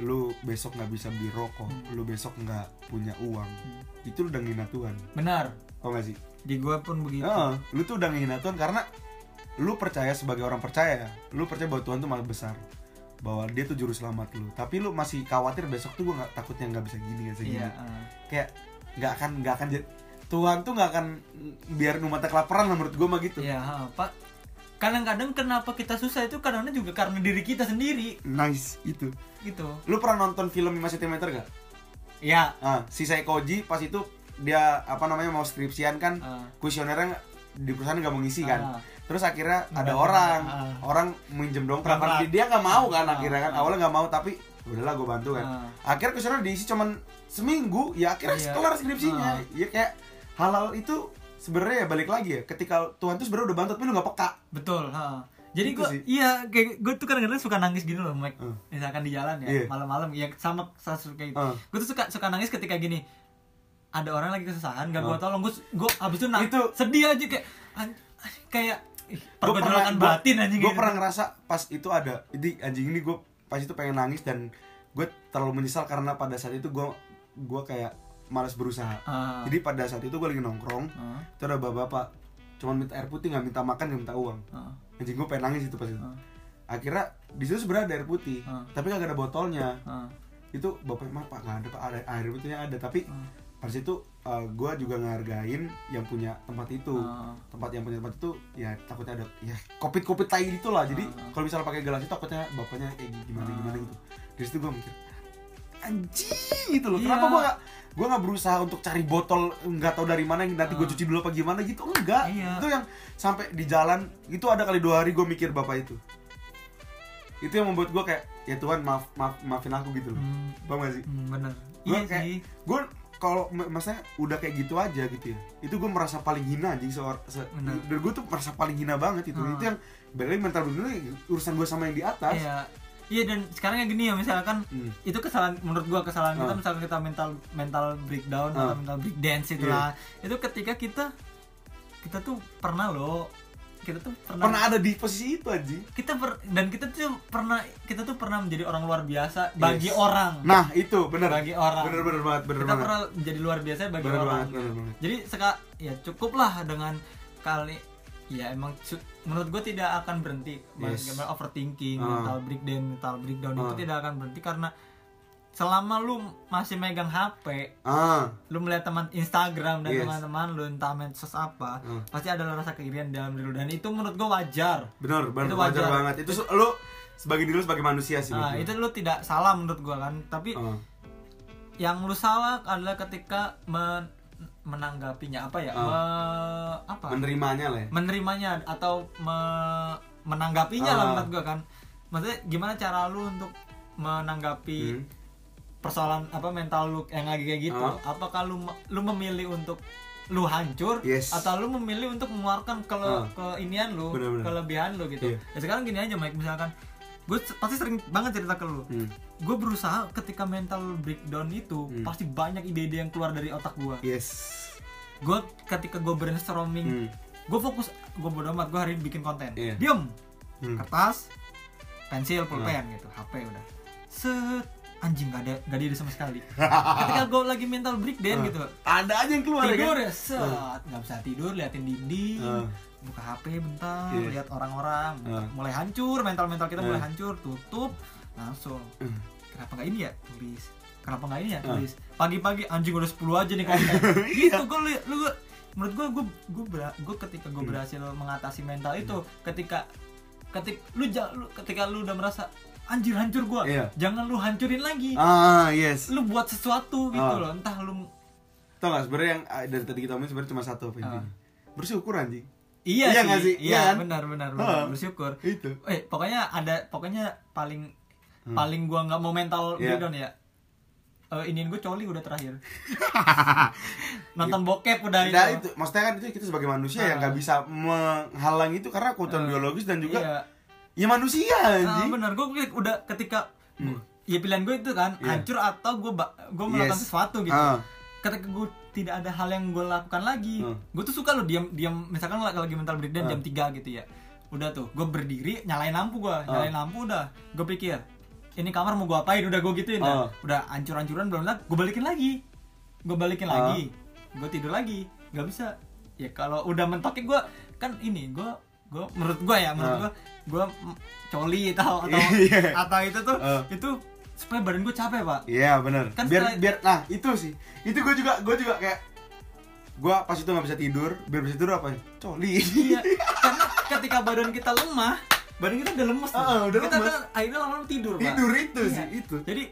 lu besok nggak bisa beli rokok lu besok nggak punya uang. Itu lu udah ngina Tuhan. Benar. Tau gak sih? Di gua pun begitu. Heeh, lu tuh udah ngehina Tuhan karena lu percaya sebagai orang percaya ya, lu percaya bahwa Tuhan tuh maha besar. Bahwa dia tuh juru selamat lu. Tapi lu masih khawatir besok tuh gue nggak takutnya nggak bisa gini nggak bisa gini. Iya ah. kayak nggak akan nggak akan Tuhan tuh nggak akan biar umatnya kelaparan lah menurut gue mah gitu. Iya ah, pak kadang-kadang kenapa kita susah itu kadang-kadang juga karena diri kita sendiri nice itu gitu lu pernah nonton film 5 cm gak? ya Ah, si Saikoji pas itu dia apa namanya mau skripsian kan Ah. kuesionernya di perusahaan nggak mau ngisi kan Ah. terus akhirnya ada Nggak, orang ah. orang minjem dong Prak-prak. dia nggak mau kan Ah, akhirnya kan ah. awalnya nggak mau tapi udahlah gue bantu kan Ah. akhirnya kuesioner diisi cuman seminggu ya akhirnya Iya. kelar skripsinya Ah. ya kayak halal itu sebenarnya ya balik lagi ya ketika Tuhan tuh sebenarnya udah bantu tapi lu nggak peka betul ha. jadi Itu gue iya kayak gue tuh kadang-kadang suka nangis gini loh Mike Hmm. misalkan di jalan ya Iya. malam-malam ya sama kayak gitu Hmm. gue tuh suka suka nangis ketika gini ada orang lagi kesusahan gak gue Hmm. tolong gue gue abis itu nangis Itu- sedih aja kayak an- kayak pergolakan batin anjing Gue gitu. pernah ngerasa pas itu ada Jadi anjing ini gue pas itu pengen nangis dan gue terlalu menyesal karena pada saat itu gue gue kayak malas berusaha. Ah. Jadi pada saat itu gue lagi nongkrong, Ah. itu ada bapak-bapak cuman minta air putih nggak minta makan nggak minta uang. Ah. Anjing gue pengen nangis itu pas itu. Ah. Akhirnya di situ sebenarnya ada air putih, Ah. tapi kagak ada botolnya. Ah. Itu bapaknya mah pak nggak ada pak ada air putihnya ada tapi Ah. pas itu gue juga ngehargain yang punya tempat itu Ah. tempat yang punya tempat itu ya takutnya ada ya kopit kopit tai itu lah jadi Ah. kalau misalnya pakai gelas itu takutnya bapaknya kayak gimana Ah. gimana gitu dari situ gue mikir anjing gitu loh Iya. kenapa gue gak gue nggak berusaha untuk cari botol nggak tahu dari mana yang nanti gue Ah. cuci dulu apa gimana gitu. Enggak. Iya. itu yang sampai di jalan itu ada kali dua hari gue mikir bapak itu. Itu yang membuat gue kayak ya Tuhan maaf maaf maafin aku gitu loh. Hmm, gak sih? Hmm, bener Gua iya kayak- sih. gue kalau maksudnya udah kayak gitu aja gitu ya itu gue merasa paling hina anjing seor se dan gue tuh merasa paling hina banget itu. Ah. itu yang balik mental bener urusan gue sama yang di atas. Iya iya dan sekarang kayak gini ya misalkan Hmm. itu kesalahan menurut gua kesalahan kita Ah. misalkan kita mental mental breakdown Ah. atau mental break dance itulah itu ketika kita kita tuh pernah loh kita tuh pernah, pernah ada di posisi itu anjing. Kita per- dan kita tuh pernah kita tuh pernah menjadi orang luar biasa bagi Yes. orang. Nah itu bener. Bagi orang. Bener bener banget bener kita banget. pernah menjadi luar biasa bagi Bener orang. banget, bener jadi seka ya cukuplah dengan kali ya emang menurut gue tidak akan berhenti Yes. overthinking Ah. mental breakdown mental breakdown itu Ah. tidak akan berhenti karena selama lu masih megang HP ah lu melihat teman Instagram dan Yes. teman-teman lu entah medsos apa Ah. pasti ada rasa keirian dalam diri lu dan itu menurut gue wajar bener Itu wajar, wajar. banget itu lu sebagai diri lu sebagai manusia sih nah, menurut itu lu tidak salah menurut gue kan tapi. Ah. yang lu salah adalah ketika men- menanggapinya apa ya Ah. Me- apa menerimanya lah ya menerimanya atau me- menanggapinya lah Ah. menurut gua kan maksudnya gimana cara lu untuk menanggapi Hmm. persoalan apa mental lu yang lagi kayak gitu Ah. apakah lu lu memilih untuk lu hancur Yes. atau lu memilih untuk mengeluarkan ke Ah. keinian lu Bener-bener. kelebihan lu gitu Iya. ya sekarang gini aja Mike misalkan gue pasti sering banget cerita ke lu Hmm. gue berusaha ketika mental breakdown itu Hmm. pasti banyak ide-ide yang keluar dari otak gue yes gue ketika gue brainstorming Hmm. gue fokus gue bodo amat gue hari ini bikin konten Iya. diem Hmm. kertas pensil pulpen Hmm. gitu hp udah set anjing gak ada gak ada ide sama sekali ketika gue lagi mental breakdown Ah. gitu ada aja yang keluar tidur ya ya set nggak bisa tidur liatin dinding Ah. Buka hp bentar Iya. lihat orang-orang Ah. mulai hancur mental mental kita mulai Ah. hancur tutup langsung Hmm. kenapa nggak ini ya tulis kenapa nggak ini ya Ah. tulis pagi-pagi anjing udah 10 aja nih konten Iya. gitu gue lu gua- menurut gue gue gue gue ketika gue Hmm. berhasil mengatasi mental itu ketika ketik lu, lu ketika lu udah merasa anjir hancur gue Iya. jangan lu hancurin lagi ah yes lu buat sesuatu gitu Ah. loh entah lu tau gak sebenarnya yang dari tadi kita omongin sebenarnya cuma satu apa Ah. bersyukur anjing iya, Iya sih, sih? iya Iya kan? benar benar benar bersyukur itu eh pokoknya ada pokoknya paling Hmm. paling gua nggak mau mental Iya. breakdown ya Eh iniin gue coli udah terakhir nonton bokep udah, Nah itu itu, maksudnya kan itu kita sebagai manusia Ah. yang nggak bisa menghalang itu karena kebutuhan Ah. biologis dan juga iya. ya manusia anjing. benar gue udah ketika Hmm. ya pilihan gue itu kan Iya. hancur atau gue gue melakukan Yes. sesuatu gitu Ah. Ketika gue tidak ada hal yang gue lakukan lagi Hmm. gue tuh suka loh diam diam misalkan lagi lagi mental breakdown Ah. jam 3 gitu ya udah tuh gue berdiri nyalain lampu gue Ah. nyalain lampu udah gue pikir ini kamar mau gue apain udah gue gituin dah. Ah. udah hancur-hancuran belum lah gue balikin lagi gue balikin Ah. lagi gue tidur lagi nggak bisa ya kalau udah mentoknya gue kan ini gue gue menurut gue ya menurut gue gue mm, coli atau atau Iya. atau itu tuh Ah. itu supaya badan gue capek pak Iya benar. Kan biar setelah- biar nah itu sih. Itu gue juga gue juga kayak gue pas itu nggak bisa tidur, biar bisa tidur apa? ya? Coli. iya karena ketika badan kita lemah badan kita udah lemes tuh. Ah, udah kita lemes. kan akhirnya lama-lama tidur pak tidur itu Iya. sih itu. jadi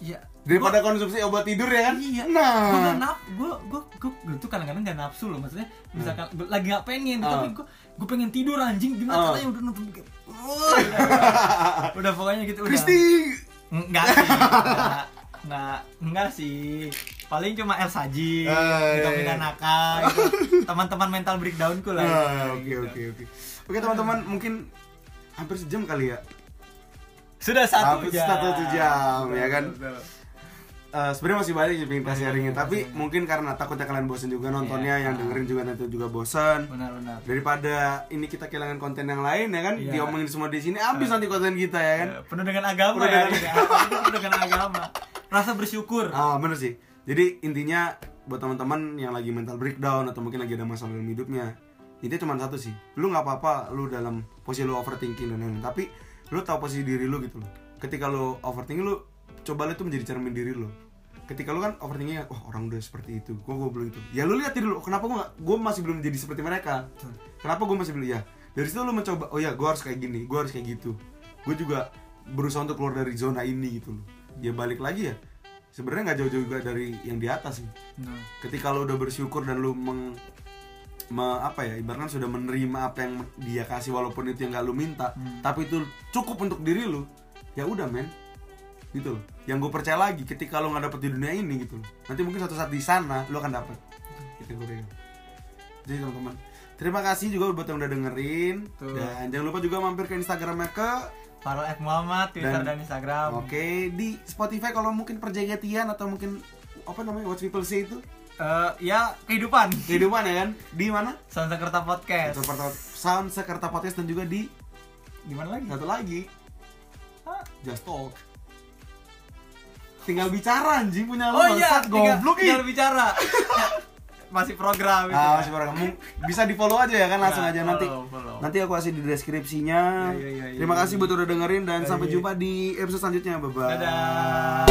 ya Daripada konsumsi obat tidur ya kan? Iya. gue Nah. gak naf gue gue gue tuh kadang-kadang gak nafsu loh maksudnya misalkan gua lagi gak pengen Hmm. Ah. tapi gue gue pengen tidur anjing gimana Ah. caranya udah nonton kayak Wah, udah, udah pokoknya gitu udah Kristi. Enggak sih enggak enggak enggak sih paling cuma El Saji Ah, vitamin iya. Anaka gitu. teman-teman mental breakdownku lah Ah, Oke gitu. oke oke. Oke teman-teman mungkin hampir sejam kali ya. sudah satu Hampir jam satu jam, ya kan? Betul. Eh, sebenarnya masih banyak yang pengen kita sharingin banyak, tapi banyak. mungkin karena takutnya kalian bosen juga nontonnya Iya. yang dengerin juga nanti juga bosen. Benar-benar daripada ini kita kehilangan konten yang lain ya kan? Iya. diomongin semua di sini habis nanti konten kita ya kan? Eh, penuh dengan agama Penuh ya. dengan- penuh dengan agama. Rasa bersyukur. Ah bener sih. Jadi intinya buat teman-teman yang lagi mental breakdown atau mungkin lagi ada masalah dalam hidupnya intinya cuma satu sih. Lu nggak apa-apa lu dalam posisi lu overthinking dan lain-lain tapi lu tahu posisi diri lu gitu loh. Ketika lu overthinking lu coba lu itu menjadi cermin diri lu. Ketika lu kan overthinkingnya wah orang udah seperti itu. Gua gua belum itu ya lu lihat dulu kenapa gua nggak gua masih belum jadi seperti mereka? Kenapa gua masih belum? Ya dari situ lu mencoba oh ya gua harus kayak gini gua harus kayak gitu. Gua juga berusaha untuk keluar dari zona ini gitu loh. Ya balik lagi ya sebenarnya nggak jauh-jauh juga dari yang di atas sih. Nah, ketika lu udah bersyukur dan lu meng me- apa ya ibaratnya sudah menerima apa yang dia kasih walaupun itu yang gak lu minta Hmm. tapi itu cukup untuk diri lu ya udah men gitu loh. Yang gue percaya lagi ketika lu nggak dapet di dunia ini gitu loh. Nanti mungkin suatu saat di sana lu akan dapet. Itu yang gue pegang jadi teman-teman terima kasih juga buat yang udah dengerin. Tuh. dan jangan lupa juga mampir ke instagramnya ke Farol F Muhammad Twitter Dan- dan, Instagram. Oke di spotify kalau mungkin perjagetian atau mungkin apa namanya watch people say itu? Eh, ya kehidupan. Kehidupan ya kan? Di mana? Sound Sekerta Podcast. Sekerta Sound Sekerta Podcast dan juga di di mana lagi? Satu lagi. Hah? Just Talk. Tinggal bicara anjing punya lu oh iya tinggal, goblok ih. tinggal bicara masih program itu Ah, ya. masih. Mu- Bisa di follow aja ya kan langsung Ya, aja nanti. follow, follow. Nanti aku kasih di deskripsinya. Ya, ya, ya, ya, Terima ya, kasih ya. buat udah dengerin dan Ya, sampai ya. jumpa di episode selanjutnya. Bye bye. dadah